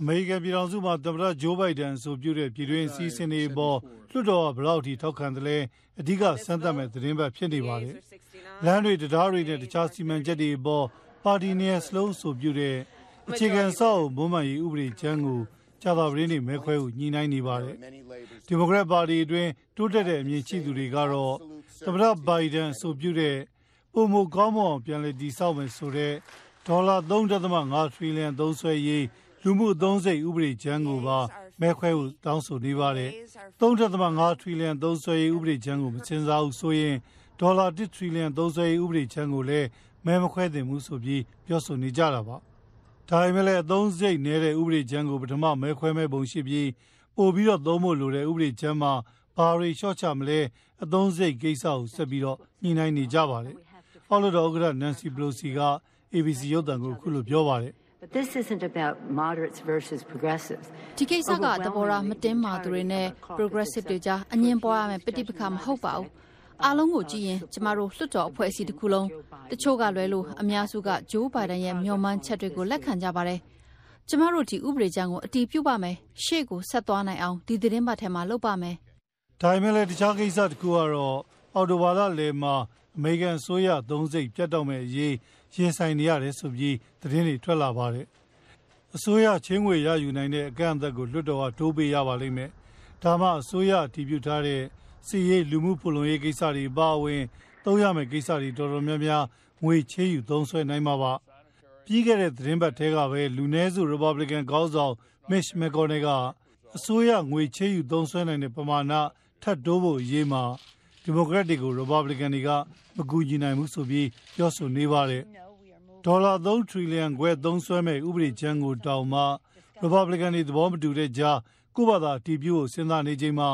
အမေရိကန်ပြည်ထောင်စုမှာ သမ္မတဂျိုးဘိုင်ဒန်အဆိုပြုတဲ့ ပြည်တွင်းအစည်းအဝေးတွေပေါ် လွှတ်တော်က ဘယ်လောက်ထိ ထောက်ခံတယ်လဲ အဓိက စမ်းသပ်မဲ့သတင်းပတ်ဖြစ်နေပါတယ်။လမ်းတွေတရားတွေနဲ့ တခြား စီမံချက်တွေပေါ် ပါတီနေစလုံးဆိုပြုတဲ့ အခြေခံစောက်မွမ်းမံရေးဥပဒေချမ်းကိုကြာသပတေးနေ့မဲခွဲကိုညှိနှိုင်းနေပါတယ်။ဒီမိုကရက်ပါတီအတွင်းတိုးတက်တဲ့အမြင်ရှိသူတွေကတော့သမ္မတဘိုင်ဒန်ဆိုပြုတဲ့ပုံမကောင်းမွန်ပြန်လည်တည်ဆောက်မယ်ဆိုတဲ့ဒေါ်လာ3.5ထရီလီယံသုံးစွဲရေးလူမှုအသုံးစိတ်ဥပဒေချမ်းကိုပါမဲခွဲကိုတောင်းဆိုနေပါတယ်။3.5ထရီလီယံသုံးစွဲရေးဥပဒေချမ်းကိုမစင်စားဘူးဆိုရင်ဒေါ်လာ1ထရီလီယံသုံးစွဲရေးဥပဒေချမ်းကိုလည်းမဲမခွဲသင့်ဘူးဆိုပြီးပြောဆိုနေကြတာပါ။ ဒါပေမဲ့လည်းအသုံးစရိတ်နည်းတဲ့ဥပဒေချမ်းကိုပထမမဲခွဲမဲ့ပုံရှိပြီးပို့ပြီးတော့သုံးဖို့လိုတဲ့ဥပဒေချမ်းမှာဘာတွေလျှော့ချမလဲအသုံးစရိတ်ကိစ္စကိုဆက်ပြီးတော့ညှိနှိုင်းနေကြပါတယ်။အော်လို့တော့ဥက္ကဋ္ဌနန်စီပလိုစီက ABC ရုပ်သံကိုအခုလိုပြောပါတယ် But this isn't about moderates versus progressives. ဒီကိစ္စကသဘောထားမတင်းမာသူတွေနဲ့ progressive တွေကြားအငင်းပွားရမယ်ပဋိပက္ခမဟုတ်ပါဘူး။ အားလုံးကိုကြည့်ရင် ကျမတို့ လွှတ်တော်အဖွဲ့အစည်းတစ်ခုလုံး တချို့ကလွဲလို့ အများစုက ဂျိုးဘိုင်ဒန်ရဲ့ မျှော်မှန်းချက်တွေကို လက်ခံကြပါတယ်။ကျမတို့ ဒီဥပဒေကြမ်းကို အတီးပြုတ်ပါမယ်။ရှေ့ကိုဆက်သွားနိုင်အောင် ဒီသတင်းပတ်ထဲမှာ လုပ်ပါမယ်။ဒါပေမဲ့လည်း တခြားကိစ္စတစ်ခုကတော့ အော်တိုဘာလလယ်မှာ အမေရိကန်ဆိုရသုံးစိတ်ပြတ်တော့မဲ့အရေး ရင်ဆိုင်နေရတယ်ဆိုပြီး သတင်းတွေ ထွက်လာပါတယ်။အစိုးရချင်းငွေရယူနိုင်တဲ့ အကန့်အသတ်ကို လွှတ်တော်က တိုးပေးရပါလိမ့်မယ်။ဒါမှ အစိုးရတည်ပြုထားတဲ့ စီရေးလူမှုဖူလုံရေးကိစ္စတွေပါဝင်သုံးရမယ့်ကိစ္စတွေတော်တော်များများငွေချေးယူသုံးစွဲနိုင်မှာပါပြီးခဲ့တဲ့သတင်းပတ်ထဲကပဲလူနည်းစု Republican ခေါင်းဆောင် Mitch McConnell ကအစိုးရငွေချေးယူသုံးစွဲနိုင်တဲ့ပမာဏထပ်တိုးဖို့အရေးမှာဒီမိုကရက်တွေကို Republican တွေကမကူညီနိုင်ဘူးဆိုပြီးပြောဆိုနေပါတယ်ဒေါ်လာ3 trillion ခွဲသုံးစွဲမဲ့ဥပဒေချမ်းကိုတောင်းမှ Republican တွေသဘောမတူတဲ့ကြားကုဘာသာတီပြို့စဉ်းစားနေချိန်မှာ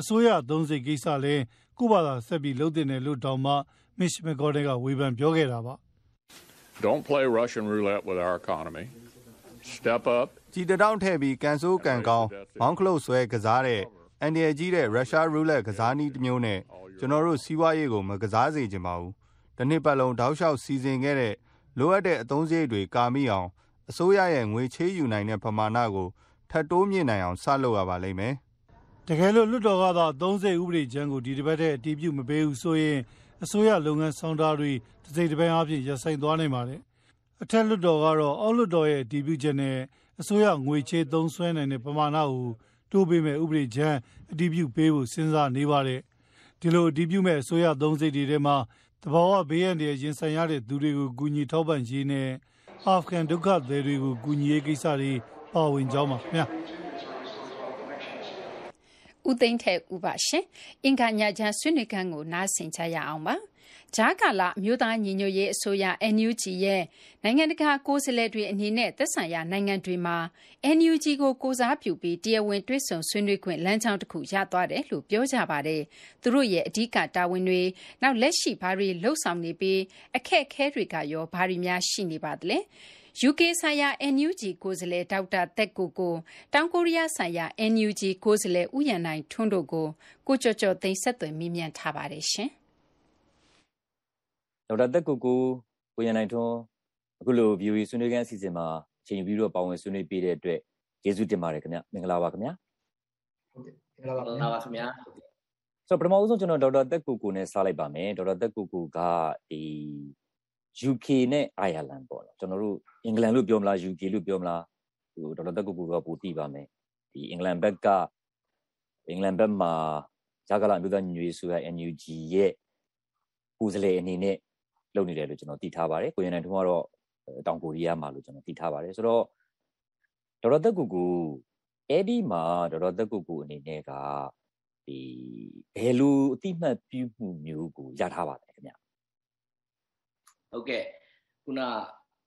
အစိုးရသုံးစိတ်ကိစ္စလည်းကုဘာသာဆက်ပြီးလုပ်တဲ့နယ်လို့တောင်မှ Mitch McConnell ကဝေဖန်ပြောခဲ့တာပါ Don't play Russian roulette with our economy. Step up. ကြည်တောင်းထည့်ပြီးကန်ဆိုးကန်ကောင်းမောင်းခလုတ်ဆွဲကစားတဲ့အန်ဒီယကြီးတဲ့ရုရှားရူလက်ကစားနည်းတစ်မျိုးနဲ့ကျွန်တော်တို့စီးပွားရေးကိုမကစားစေချင်ပါဘူး။ဒီနှစ်ပတ်လုံးတောက်လျှောက်စီစဉ်ခဲ့တဲ့လိုအပ်တဲ့အသုံးစရိတ်တွေကာမိအောင်အစိုးရရဲ့ငွေချေးယူနိုင်တဲ့ပမာဏကိုထပ်တိုးမြင့်နိုင်အောင်စလုပ်ရပါလိမ့်မယ်။ တကယ်လို့လွှတ်တော်ကသာသုံးစိတ်ဥပဒေချမ်းကိုဒီတစ်ပတ်တည်းအတည်ပြုမပေးဘူးဆိုရင်အစိုးရလုပ်ငန်းဆောင်တာတွေတစ်စိတ်တစ်ပိုင်းအဖြစ်ရပ်ဆိုင်သွားနိုင်ပါတယ်။အထက်လွှတ်တော်ကတော့အောက်လွှတ်တော်ရဲ့အတည်ပြုချက်နဲ့အစိုးရငွေချေးသုံးစွဲနိုင်တဲ့ပမာဏကိုတိုးပေးမဲ့ဥပဒေချမ်းအတည်ပြုပေးဖို့စဉ်းစားနေပါတယ်။ဒီလိုအတည်ပြုမဲ့အစိုးရသုံးစိတ်တွေထဲမှာတဘာဝဘေးရန်တွေရင်ဆိုင်ရတဲ့သူတွေကိုကူညီထောက်ပံ့ရေးနဲ့အာဖဂန်ဒုက္ခသည်တွေကိုကူညီရေးကိစ္စတွေပါဝင်ကြောင်းပါခင်ဗျာ။ ဦးသိန်းထဲဦးပါရှင်။အင်္ဂါညချမ်းဆွေးနွေးခန်းကိုနားဆင်ကြရအောင်ပါ။ဂျားကာလာအမျိုးသားညီညွတ်ရေးအစိုးရ NUG ရဲ့နိုင်ငံတကာကိုယ်စားလှယ်တွေအနေနဲ့သက်ဆိုင်ရာနိုင်ငံတွေမှာ NUG ကိုကိုစားပြုပြီးတရားဝင်တွေ့ဆုံဆွေးနွေးခွင့်လမ်းကြောင်းတစ်ခုရသွားတယ်လို့ပြောကြပါတယ်။သူတို့ရဲ့အဓိကတာဝန်တွေနောက်လက်ရှိဘာတွေလှုပ်ဆောင်နေပြီးအခက်အခဲတွေကရောဘာတွေများရှိနေပါသလဲ။ UK ဆိုင်ရာ NUG ကိုယ်စားလှယ် ဒေါက်တာသက်ကိုကို တောင်ကိုရီးယားဆိုင်ရာ NUG ကိုယ်စားလှယ်ဥယျာဉ်နိုင်ထွန်းတို့ကို ကိုကျော်ကျော်သိန်း ဆက်သွယ်မေးမြန်းထားပါတယ်ရှင်ဒေါက်တာသက်ကိုကိုဥယျာဉ်နိုင်ထွန်း အခုလို VOE ဆွေးနွေးခန်းအစီအစဉ်မှာချိန်ပြီးတော့ ပါဝင်ဆွေးနွေးပေးတဲ့အတွက် ကျေးဇူးတင်ပါတယ်ခင်ဗျ မင်္ဂလာပါခင်ဗျဟုတ်ကဲ့ မင်္ဂလာပါခင်ဗျာပါခင်ဗျာဆိုတော့ပထမဦးဆုံး ကျွန်တော် ဒေါက်တာသက်ကိုကိုနဲ့ စလိုက်ပါမယ် ဒေါက်တာသက်ကိုကိုကဒီ UK နဲ့ Ireland ပေါ့နော်ကျွန်တော်တို့အင်္ဂလန်လို့ပြောမလား UK လို့ပြောမလားဟိုဒေါက်တာတက်ကူကူကပိုသိပါမယ်ဒီအင်္ဂလန်ဘက်ကအင်္ဂလန်ဘက်မှာဂျာကလာအမျိုးသားညီညွတ်ရေးဆိုရ NUG ရဲ့ကိုယ်စားလှယ်အနေနဲ့လုပ်နေတယ်လို့ကျွန်တော်သိထားပါတယ်ကိုရန်နိုင်ထုံးကတော့တောင်ကိုရီးယားမှာလို့ကျွန်တော်သိထားပါတယ်ဆိုတော့ဒေါက်တာတက်ကူကူအဲ့ဒီမှာဒေါက်တာတက်ကူကူအနေနဲ့ကဒီဘယ်လိုအတိမတ်ပြုမှုမျိုးကိုရထားပါလဲခင်ဗျ ဟုတ်ကဲ့ခုန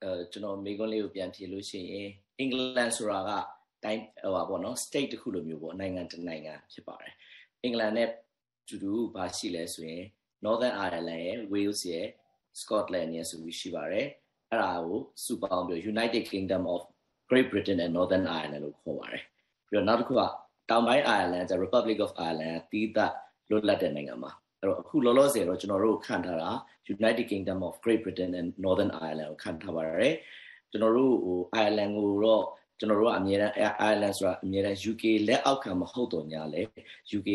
အဲကျွန်တော်မိကွန်းလေးကိုပြန်ဖြေလို့ရှိရင်အင်္ဂလန်ဆိုတာကတိုင်းဟိုပါပေါ့နော် state တစ်ခုလိုမျိုးပေါ့နိုင်ငံတစ်နိုင်ငံဖြစ်ပါတယ်အင်္ဂလန်နဲ့တူတူဘာရှိလဲဆိုရင် Northern Ireland ရဲ့ Wales ရဲ့ Scotland ရဲ့ဆိုပြီးရှိပါတယ်အဲ့ဒါကိုစုပေါင်းပြီး United Kingdom of Great Britain and Northern Ireland လို့ခေါ်ပါတယ်ပြီးတော့နောက်တစ်ခုကတောင်ပိုင်း Ireland ကျ Republic of Ireland တီးသတ်လွတ်လပ်တဲ့နိုင်ငံမှာ အဲ့တော့အခုလောလောဆယ်တော့ကျွန်တော်တို့ခံထားတာ United Kingdom of Great Britain and Northern Ireland ကိုခံထားပါတယ်ကျွန်တော်တို့ဟို Ireland ကိုတော့ကျွန်တော်တို့ကအမြဲတမ်း Ireland ဆိုတာအမြဲတမ်း UK လက်အောက်ခံမဟုတ်တော့ညာလေ UK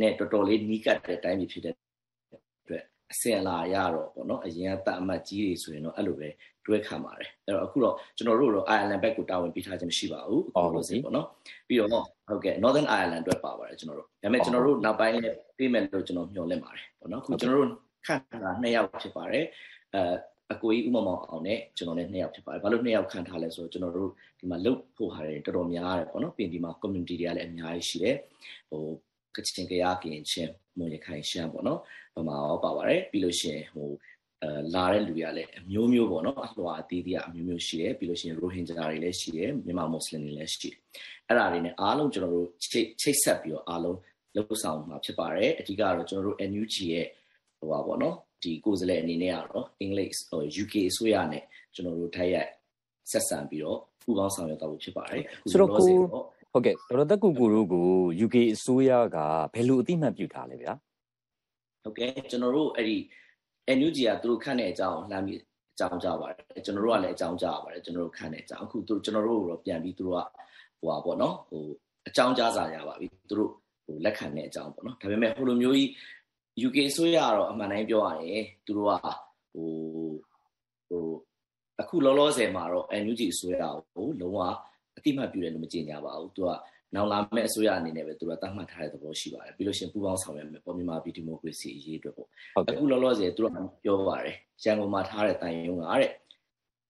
နဲ့တော်တော်လေးနီးကပ်တဲ့အတိုင်းဖြစ်တဲ့အတွက်အစင်လာရတော့ပေါ့နော်အရင်ကတအမတ်ကြီးတွေဆိုရင်တော့အဲ့လိုပဲတွဲခံပါတယ်အဲ့တော့အခုတော့ကျွန်တော်တို့တော့ Ireland ဘက်ကိုတာဝန်ပေးထားခြင်းမရှိပါဘူးဟုတ်လို့စီပေါ့နော်ပြီးတော့ဟုတ်ကဲ့ Northern Ireland အတွက်ပါပါတယ်ကျွန်တော်တို့ဒါပေမဲ့ကျွန်တော်တို့နောက်ပိုင်းလည်း ပေးမယ်လို့ကျွန်တော်မျှော်လင့်ပါတယ်ပေါ့နော်အခုကျွန်တော်တို့ခန့်ထားတာ2ယောက်ဖြစ်ပါတယ်အဲအကိုကြီးဥမမောင်အောင်နဲ့ကျွန်တော်လည်း2ယောက်ဖြစ်ပါတယ်ဘာလို့2ယောက်ခန့်ထားလဲဆိုတော့ကျွန်တော်တို့ဒီမှာလုတ်ဖို့ဟာတွေတော်တော်များတယ်ပေါ့နော်ပြင်ဒီမှာ community တွေကလည်းအများကြီးရှိတယ်ဟိုကချင်ကရကင်ချင်းမွန်ရခိုင်ရှမ်းပေါ့နော်ဗမာရောပါပါတယ်ပြီးလို့ရှိရင်ဟိုအဲလာတဲ့လူတွေကလည်းအမျိုးမျိုးပေါ့နော်အလွှာအသီးသီးအမျိုးမျိုးရှိတယ်ပြီးလို့ရှိရင်ရိုဟင်ဂျာတွေလည်းရှိတယ်မြန်မာမွတ်စလင်တွေလည်းရှိတယ်အဲ့ဒါတွေနဲ့အားလုံးကျွန်တော်တို့ချိတ်ချိတ်ဆက်ပြီးတော့အားလုံး လှုပ်ဆောင်မှာဖြစ်ပါတယ်အဓိကတော့ကျွန်တော်တို့ NUG ရဲ့ဟိုပါပေါ့နော်ဒီကိုယ်စားလှယ်အနေနဲ့ကတော့ English ဟို UK အစိုးရနဲ့ကျွန်တော်တို့ထိုက်ရိုက်ဆက်ဆံပြီးတော့ပူးပေါင်းဆောင်ရွက်သွားဖို့ဖြစ်ပါတယ်ဆိုတော့ကိုဟုတ်ကဲ့ဒေါက်တာကူကူတို့ကို UK အစိုးရကဘယ်လိုအတိမတ်ပြုထားလဲဗျာဟုတ်ကဲ့ကျွန်တော်တို့အဲ့ဒီ NUG ကသူတို့ခန့်တဲ့အကြောင်းလှမ်းပြီးအကြောင်းကြားပါတယ်ကျွန်တော်တို့ကလည်းအကြောင်းကြားပါတယ်ကျွန်တော်တို့ခန့်တဲ့အကြောင်းအခုသူကျွန်တော်တို့တော့ပြန်ပြီးသူတို့ကဟိုပါပေါ့နော်ဟိုအကြောင်းကြားစာရပါပြီသူတို့ ဟိုလက်ခံတဲ့အကြောင်းပေါ့နော်ဒါပေမဲ့ဟိုလိုမျိုးကြီး UK အစိုးရကတော့အမှန်တိုင်းပြောရရင်သူတို့ကဟိုဟိုအခုလောလောဆယ်မှာတော့ NUG အစိုးရကိုလုံးဝအတိမတ်ပြုတယ်လို့မကြေညာပါဘူးသူကနောက်လာမယ့်အစိုးရအနေနဲ့ပဲသူကသတ်မှတ်ထားတဲ့သဘောရှိပါတယ်ပြီးလို့ရှိရင်ပူးပေါင်းဆောင်ရွက်မယ်ပေါ်မြန်မာပြည်ဒီမိုကရေစီအရေးအတွက်ပေါ့အခုလောလောဆယ်သူကပြောပါတယ်ရန်ကုန်မှာထားတဲ့တိုင်ယုံကတဲ့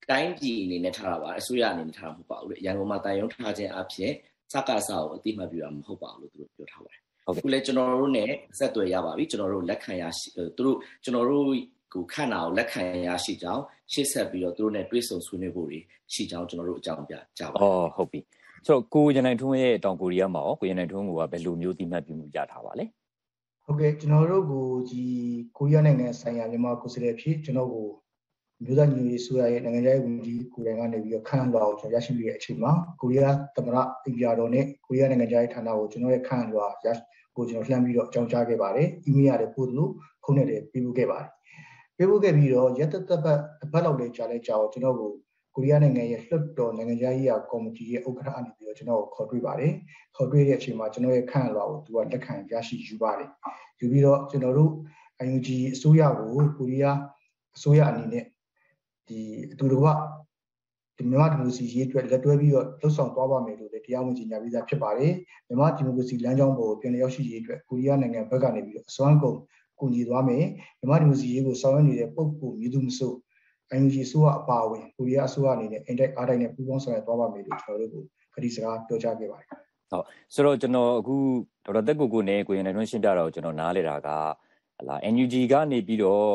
တိုင်းပြည်အနေနဲ့ထားတာပါအစိုးရအနေနဲ့ထားတာမဟုတ်ပါဘူးလေရန်ကုန်မှာတိုင်ယုံထားခြင်းအဖြစ် စကားစာကိုအတိမတ်ပြုတာမဟုတ်ပါဘူးလို့သူတို့ပြောထားပါတယ်အခုလည်းကျွန်တော်တို့ ਨੇ ဆက်သွယ်ရပါပြီကျွန်တော်တို့လက်ခံရရှိသူတို့ကျွန်တော်တို့ကိုခန့်တာကိုလက်ခံရရှိကြောင်းရှေ့ဆက်ပြီးတော့သူတို့ ਨੇ တွေးဆုံဆွေးနွေးဖို့တွေရှိကြောင်းကျွန်တော်တို့အကြောင်းပြကြပါအော်ဟုတ်ပြီဆိုတော့ကိုရန်နိုင်ထွန်းရဲ့တောင်ကိုရီးယားမှာရောကိုရန်နိုင်ထွန်းကဘယ်လိုမျိုးတိမှတ်ပြုမှုရထားပါလဲဟုတ်ကဲ့ကျွန်တော်တို့ကိုဒီကိုရီးယားနိုင်ငံဆိုင်ရာမြန်မာကိုယ်စားလှယ်ဖြစ်ကျွန်တော်ကို မြို့သားညီရေးဆိုရရဲ့နိုင်ငံခြားရေးဝန်ကြီးကိုယ်တိုင်ကနေပြီးတော့ခန့်လွှာကိုကျွန်တော်ရရှိပြီးတဲ့အချိန်မှာကိုရီးယားသမ္မတအိမ်ပြတော်နဲ့ကိုရီးယားနိုင်ငံခြားရေးဌာနကိုကျွန်တော်ရဲ့ခန့်လွှာရကိုကျွန်တော်လှမ်းပြီးတော့အကြောင်းကြားခဲ့ပါတယ်။အီးမေးလ်ရတယ်ပို့သလိုဖုန်းနဲ့လည်းပေးပို့ခဲ့ပါတယ်။ပေးပို့ခဲ့ပြီးတော့ရက်သက်သက်ပတ်တစ်ပတ်လောက်လေးကြာလဲကြာတော့ကျွန်တော်ကိုကိုရီးယားနိုင်ငံရဲ့လွှတ်တော်နိုင်ငံခြားရေးရာကော်မတီရဲ့ဥက္ကဋ္ဌအနေပြီးတော့ကျွန်တော်ကိုခေါ်တွေ့ပါတယ်။ခေါ်တွေ့တဲ့အချိန်မှာကျွန်တော်ရဲ့ခန့်လွှာကိုသူကလက်ခံရရှိယူပါတယ်။ယူပြီးတော့ကျွန်တော်တို့ IUG အစိုးရကိုကိုရီးယားအစိုးရအနေနဲ့ ဒီအတူတကွဒီမြန်မာဒီမိုကရေစီရေးအတွက်လက်တွဲပြီးတော့လှုပ်ဆောင်သွားပါမယ်လို့လည်းတရားဝင်ကြေညာပြီးသားဖြစ်ပါတယ်မြန်မာဒီမိုကရေစီလမ်းကြောင်းပေါ်ကိုပြန်လည်ရောက်ရှိရေးအတွက်ကိုရီးယားနိုင်ငံဘက်ကနေပြီးတော့အစွမ်းကုန်ကူညီသွားမယ်မြန်မာဒီမိုကရေစီရေးကိုဆောင်ရွက်နေတဲ့ပုံကူမြည်သူမဆို ING ဆိုအပါအဝင်ကိုရီးယားအစိုးရအနေနဲ့အင်တိုက်အားတိုက်နဲ့ပူးပေါင်းဆောင်ရွက်သွားပါမယ်လို့ကျွန်တော်တို့ကခရီးစကားပြောကြားခဲ့ပါတယ်ဟုတ်ဆိုတော့ကျွန်တော်အခုဒေါက်တာတက်ကိုကိုနဲ့ကိုရင်နိုင်ထွန်းရှင်းပြတာကိုကျွန်တော်နားလေတာကဟလာ NUG ကနေပြီးတော့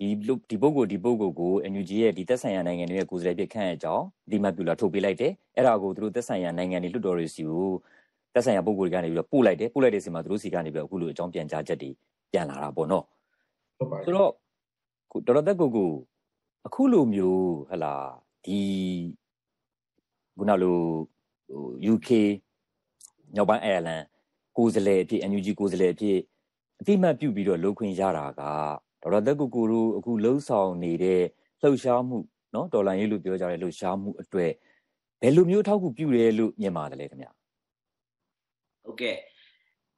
ဒီဒီပုဂ္ဂိုလ်ဒီပုဂ္ဂိုလ်ကို NUG ရဲ့ဒီသက်ဆိုင်ရာနိုင်ငံတွေရဲ့ကိုယ်စားလှယ်ပြခန့်အကြောင်းဒီမှတ်ပြလာထုတ်ပေးလိုက်တယ်အဲ့ဒါကိုသူတို့သက်ဆိုင်ရာနိုင်ငံတွေလွှတ်တော်တွေစီကိုသက်ဆိုင်ရာပုဂ္ဂိုလ်တွေကနေပြီးတော့ပို့လိုက်တယ်ပို့လိုက်တဲ့စီမှာသူတို့စီကနေပြီးတော့အခုလိုအကြောင်းပြန်ကြားချက်တွေပြန်လာတာပေါ့နော်ဟုတ်ပါဆိုတော့ဒေါက်တာသက်ကိုကိုအခုလိုမျိုးဟလာဒဒီခုနလိုဟို UK ညောက်ပိုင်းအိုင်ယာလန်ကိုယ်စားလှယ်အဖြစ် NUG ကိုယ်စားလှယ်အဖြစ်အတိမတ်ပြုပြီးတော့လှုပ်ခွင့်ရတာက ဒေါက်တာသက်ကိုကိုတို့အခုလှုပ်ဆောင်နေတဲ့လှုပ်ရှားမှုနော်ဒေါ်လာရေးလို့ပြောကြတဲ့လှုပ်ရှားမှုအတွေ့ဘယ်လိုမျိုးအထောက်အကူပြုတယ်လို့မြင်ပါတယ်လေခင်ဗျဟုတ်ကဲ့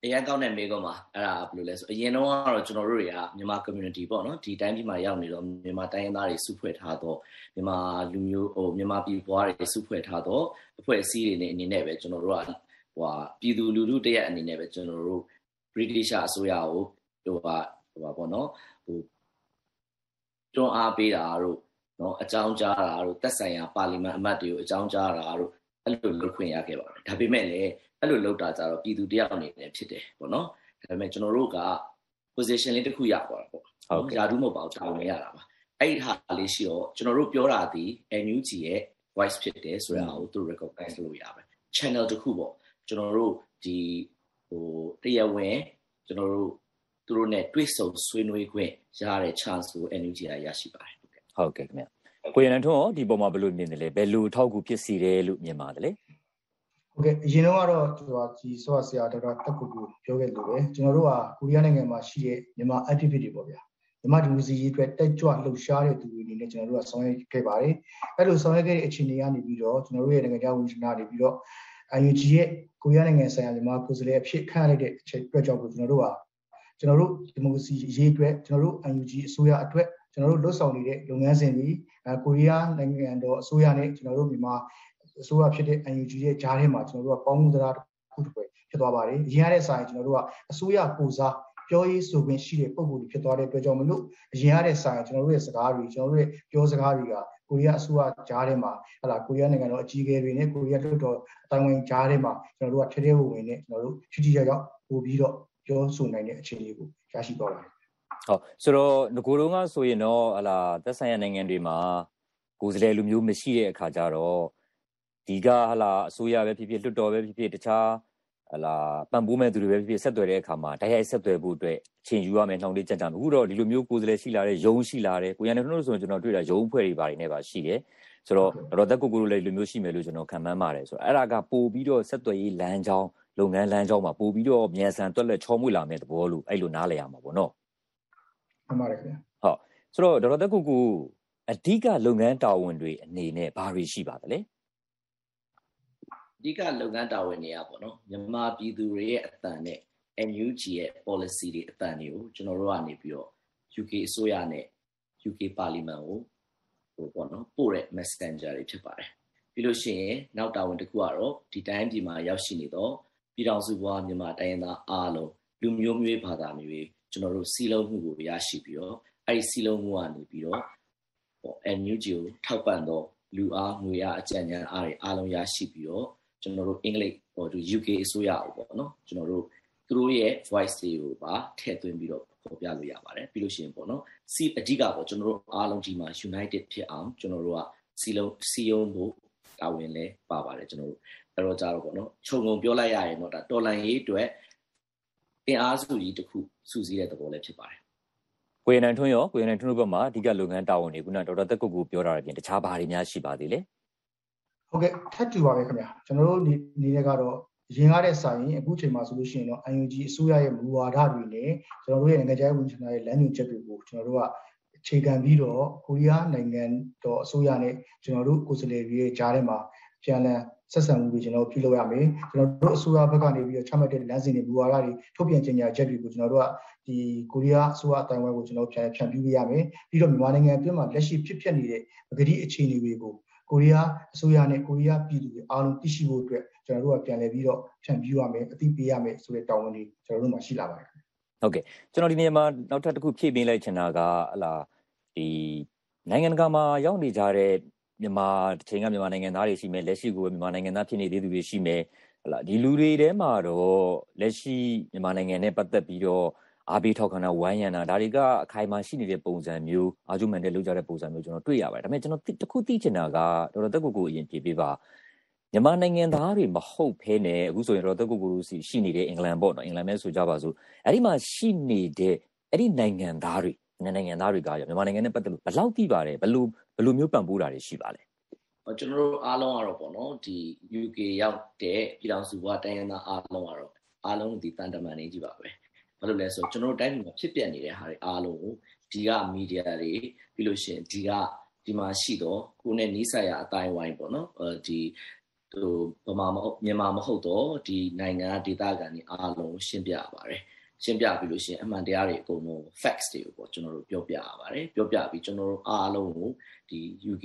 အရင်ကောင်းတဲ့မေးခွန်းပါအဲ့ဒါဘယ်လိုလဲဆိုအရင်တော့ကတော့ကျွန်တော်တို့တွေကမြန်မာ community ပေါ့နော်ဒီတိုင်းပြည်မှာရောက်နေတော့မြန်မာတိုင်းရင်းသားတွေစုဖွဲ့ထားတော့မြန်မာလူမျိုးဟိုမြန်မာပြည်ပွားတွေစုဖွဲ့ထားတော့အဖွဲ့အစည်းတွေနဲ့အနေနဲ့ပဲကျွန်တော်တို့ကဟိုပြည်သူလူထုတရက်အနေနဲ့ပဲကျွန်တော်တို့ British အစိုးရကိုဟိုဟာဟိုပါပေါ့နော် ဟိုတွန်းအားပေးတာတို့နော်အကြောင်းကြားတာတို့တက်ဆိုင်ရာပါလီမန်အမတ်တွေကိုအကြောင်းကြားတာတို့အဲ့လိုလုပ်ခွင့်ရခဲ့ပါတယ်ဒါပေမဲ့လည်းအဲ့လိုလုပ်တာကြတော့ပြည်သူတယောက်အနေနဲ့ဖြစ်တယ်ပေါ့နော်ဒါပေမဲ့ကျွန်တော်တို့က position လေးတစ်ခုရသွားတာပေါ့ဟုတ်ရာထူးမဟုတ်ပါဘူးတာဝန်ရတာပါအဲ့ဒီဟာလေးရှိတော့ကျွန်တော်တို့ပြောတာဒီ NUG ရဲ့ voice ဖြစ်တယ်ဆိုတာကိုသူ recognize လုပ်ရပါတယ် channel တစ်ခုပေါ့ကျွန်တော်တို့ဒီဟိုတရားဝင်ကျွန်တော်တို့ သူတို့ ਨੇ တွေ့ဆုံဆွေးနွေးခွင့်ရတဲ့ chance ကို NUG ရရရှိပါတယ်ဟုတ်ကဲ့ဟုတ်ကဲ့ခင်ဗျကိုရန်ထွန်းရောဒီပုံမှာဘယ်လိုမြင်တယ်လဲဘယ်လိုထောက်ကူဖြစ်စီတယ်လို့မြင်ပါတယ်လဲဟုတ်ကဲ့အရင်တော့ကတော့ဟိုဒီဆော့ဆရာဒေါက်တာတက်ကူကူပြောခဲ့လို့ပဲကျွန်တော်တို့ကကိုရီးယားနိုင်ငံမှာရှိတဲ့မြန်မာ activity ပေါ့ဗျာမြန်မာဒီမိုစီရေးအတွက်တက်ကြွလှုပ်ရှားတဲ့သူတွေအနေနဲ့ကျွန်တော်တို့ကဆောင်ရွက်ခဲ့ပါတယ်အဲ့လိုဆောင်ရွက်ခဲ့တဲ့အခြေအနေကနေပြီးတော့ကျွန်တော်တို့ရဲ့နိုင်ငံခြားဝန်ကြီးဌာနနေပြီးတော့ UNG ရဲ့ကိုရီးယားနိုင်ငံဆိုင်ရာမြန်မာကိုယ်စားလှယ်အဖြစ်ခန့်လိုက်တဲ့အချိန်အတွက်ကြောင့်ကျွန်တော်တို့က ကျွန်တော်တို့ဒီမိုကရေစီရေးအတွက်ကျွန်တော်တို့ UNG အစိုးရအတွက်ကျွန်တော်တို့လွတ်ဆောင်နေတဲ့လုပ်ငန်းစဉ်တွေကိုရီးယားနိုင်ငံတော်အစိုးရနဲ့ကျွန်တော်တို့မြန်မာအစိုးရဖြစ်တဲ့ UNG ရဲ့ဂျားထဲမှာကျွန်တော်တို့ကပေါင်းမှုတရားတစ်ခုတစ်ပွဲဖြစ်သွားပါတယ်အရင်ရတဲ့ဆိုင်ကျွန်တော်တို့ကအစိုးရကိုစားပြောရေးဆိုခွင့်ရှိတဲ့ပုံစံတွေဖြစ်သွားတဲ့အတွက်ကြောင့်မလို့အရင်ရတဲ့ဆိုင်ကျွန်တော်တို့ရဲ့စကားတွေကျွန်တော်တို့ရဲ့ပြောစကားတွေကကိုရီးယားအစိုးရကြားထဲမှာဟလာကိုရီးယားနိုင်ငံတော်အကြီးအကဲတွေနဲ့ကိုရီးယားလွှတ်တော်အတိုင်းဝင်ကြားထဲမှာကျွန်တော်တို့ကထဲထဲဝင်ဝင်နဲ့ကျွန်တော်တို့ချီချီကြောက်ကြောက်ပို့ပြီးတော့ ပြောဆိုနိုင်တဲ့အခြေအနေကိုရရှိသွားပါတယ်ဟုတ်ဆိုတော့ငကိုတော့ကဆိုရင်တော့ဟလာသက်ဆိုင်ရာနိုင်ငံတွေမှာကိုယ်စားလှယ်လူမျိုးမရှိတဲ့အခါကျတော့ဒီကဟလာအစိုးရပဲဖြစ်ဖြစ်လွှတ်တော်ပဲဖြစ်ဖြစ်တခြားဟလာပံ့ပိုးမဲ့သူတွေပဲဖြစ်ဖြစ်ဆက်သွယ်တဲ့အခါမှာတိုက်ရိုက်ဆက်သွယ်ဖို့အတွက်အချိန်ယူရမယ်နှောင့်နှေးကြံ့ကြံ့အခုတော့ဒီလိုမျိုးကိုယ်စားလှယ်ရှိလာတဲ့ယုံရှိလာတဲ့ကိုရန်ထွန်းတို့ဆိုရင်ကျွန်တော်တွေ့တာယုံအဖွဲ့တွေပါတယ်နဲ့ပါရှိတယ်ဆိုတော့တော့တက်ကိုကိုလိုလည်းလူမျိုးရှိမယ်လို့ကျွန်တော်ခံမှန်းပါတယ်ဆိုတော့အဲ့ဒါကပို့ပြီးတော့ဆက်သွယ်ရေးလမ်းကြောင်း လုပ်ငန်းလမ်းကြောင်းမှာပို့ပြီးတော့မြန်ဆန်တွက်လက်ချောမွေ့လာမယ့်သဘောလို့အဲ့လိုနားလည်ရမှာပေါ့နော်မှန်ပါတယ်ခင်ဗျဟုတ်ဆိုတော့ဒေါက်တာတက်ကိုကိုအဓိကလုပ်ငန်းတာဝန်တွေအနေနဲ့ဘာတွေရှိပါသလဲအဓိကလုပ်ငန်းတာဝန်တွေကပေါ့နော်မြန်မာပြည်သူတွေရဲ့အတန်နဲ့ NUG ရဲ့ policy တွေအတန်တွေကိုကျွန်တော်တို့ကနေပြီးတော့ UK အစိုးရနဲ့ UK Parliament ကိုဟိုပေါ့နော်ပို့တဲ့ messenger တွေဖြစ်ပါတယ်ပြီးလို့ရှိရင်နောက်တာဝန်တစ်ခုကတော့ဒီတိုင်းပြည်မှာရောက်ရှိနေတော့ ပြည်တော်စုဘွားမြန်မာတိုင်းရင်းသားအားလုံးလူမျိုးမျိုးဘာသာမျိုးကျွန်တော်တို့စီလုံးမှုကိုရရှိပြီးတော့အဲ့ဒီစီလုံးမှုကနေပြီးတော့ပေါ့ NUG ကိုထောက်ပံ့တော့လူအားငွေအားအကြံဉာဏ်အားတွေအားလုံးရရှိပြီးတော့ကျွန်တော်တို့အင်္ဂလိပ်ဟို UK အစိုးရကိုပေါ့နော်ကျွန်တော်တို့သူတို့ရဲ့ voice တွေကိုပါထည့်သွင်းပြီးတော့ပေါ်ပြလို့ရပါတယ်ပြီးလို့ရှိရင်ပေါ့နော်စီအဓိကပေါ့ကျွန်တော်တို့အားလုံးကြီးမှာ united ဖြစ်အောင်ကျွန်တော်တို့ကစီလုံးစီယုံဖို့တာဝန်လဲပါပါတယ်ကျွန်တော်တို့ အဲ့တော့ကြတော့ပေါ့နော်ခြုံငုံပြောလိုက်ရရင်တော့ဒါတော်လန်ရေးအတွက်အင်အားစုကြီးတစ်ခုစုစည်းတဲ့သဘောလည်းဖြစ်ပါတယ်ကိုရနန်ထွန်းရောကိုရနန်ထွန်းတို့ဘက်မှာအဓိကလုပ်ငန်းတာဝန်တွေခုနဒေါက်တာတက်ကုတ်ကိုပြောတာအပြင်တခြားဘာတွေများရှိပါသေးလဲဟုတ်ကဲ့ထပ်တူပါပဲခင်ဗျာကျွန်တော်တို့နေနေကတော့ရင်ကားတဲ့စာရင်အခုချိန်မှာဆိုလို့ရှိရင်တော့ UNG အစိုးရရဲ့မူဝါဒတွေနဲ့ကျွန်တော်တို့ရဲ့နိုင်ငံခြားရေးဝန်ကြီးဌာနရဲ့လမ်းညွှန်ချက်တွေကိုကျွန်တော်တို့ကအခြေခံပြီးတော့ကိုရီးယားနိုင်ငံတော်အစိုးရနဲ့ကျွန်တော်တို့ကိုယ်စားလှယ်တွေရဲ့ကြားထဲမှာပြန်လည် ဆက်ဆံမှုတွေကျွန်တော်ပြုလုပ်ရမယ်ကျွန်တော်တို့အစိုးရဘက်ကနေပြီးတော့ချမှတ်တဲ့လမ်းစဉ်တွေမူဝါဒတွေထုတ်ပြန်ကြေညာချက်တွေကိုကျွန်တော်တို့ကဒီကိုရီးယားအစိုးရအတိုင်းအဝိုင်းကိုကျွန်တော်ပြန်ဖြန့်ပြရမယ်ပြီးတော့မြန်မာနိုင်ငံအတွင်းမှာလက်ရှိဖြစ်ပျက်နေတဲ့ပကတိအခြေအနေတွေကိုကိုရီးယားအစိုးရနဲ့ကိုရီးယားပြည်သူတွေအားလုံးသိရှိဖို့အတွက်ကျွန်တော်တို့ကပြန်လည်ပြီးတော့ဖြန့်ပြရမယ်အသိပေးရမယ်ဆိုတဲ့တာဝန်တွေကျွန်တော်တို့မှာရှိလာပါတယ်ဟုတ်ကဲ့ကျွန်တော်ဒီနေရာမှာနောက်ထပ်တစ်ခုဖြည့်ပေးလိုက်ချင်တာကဟလာဒီနိုင်ငံတကာမှာရောက်နေကြတဲ့ မြန်မာတစ်ချိန်ကမြန်မာနိုင်ငံသားတွေရှိမယ်လက်ရှိကိုမြန်မာနိုင်ငံသားဖြစ်နေသေးသူတွေရှိမယ်ဟလာဒီလူတွေထဲမှာတော့လက်ရှိမြန်မာနိုင်ငံနဲ့ပတ်သက်ပြီးတော့အားပေးထောက်ခံတာဝိုင်းရံတာဒါတွေကအခိုင်အမာရှိနေတဲ့ပုံစံမျိုးအာဂျူမန်တဲ့လောက်ကြတဲ့ပုံစံမျိုးကျွန်တော်တွေ့ရပါတယ်ဒါပေမဲ့ကျွန်တော်တခုသိချင်တာကတော်တော်တက်ကိုကိုအရင်ပြေးပေးပါမြန်မာနိုင်ငံသားတွေမဟုတ်ဖဲနဲ့အခုဆိုရင်တော့တက်ကိုကိုစီရှိနေတဲ့အင်္ဂလန်ပေါ့နော်အင်္ဂလန်ပဲဆိုကြပါစို့အဲ့ဒီမှာရှိနေတဲ့အဲ့ဒီနိုင်ငံသားတွေ နိုင်ငံသားတွေကရမြန်မာနိုင်ငံနဲ့ပတ်သက်လို့ဘယ်လောက်သိပါတယ်ဘယ်လိုဘယ်လိုမျိုးပံ့ပိုးတာတွေရှိပါလဲကျွန်တော်တို့အားလုံးကတော့ပေါ့နော်ဒီ UK ရောက်တဲ့ပြည်ထောင်စုဘဝတိုင်းရင်းသားအားလုံးကတော့အားလုံးဒီတန်တမန်နေကြီးပါပဲဘာလို့လဲဆိုတော့ကျွန်တော်တို့တိုင်းပြည်မှာဖြစ်ပျက်နေတဲ့ဟာတွေအားလုံးကိုဒီကမီဒီယာတွေပြီးလို့ရှိရင်ဒီကဒီမှာရှိတော့ကိုနဲ့နီးစပ်ရအတိုင်းဝိုင်းပေါ့နော်အဲဒီဟိုဗမာမဟုတ်မြန်မာမဟုတ်တော့ဒီနိုင်ငံဒေသခံတွေအားလုံးရှင်းပြရပါတယ် ရှင်းပြပြီးလို့ရှိရင်အမှန်တရားတွေအကုန်လုံး facts တွေကိုပေါ့ကျွန်တော်တို့ပြောပြရပါတယ်ပြောပြပြီးကျွန်တော်တို့အားလုံးကိုဒီ UK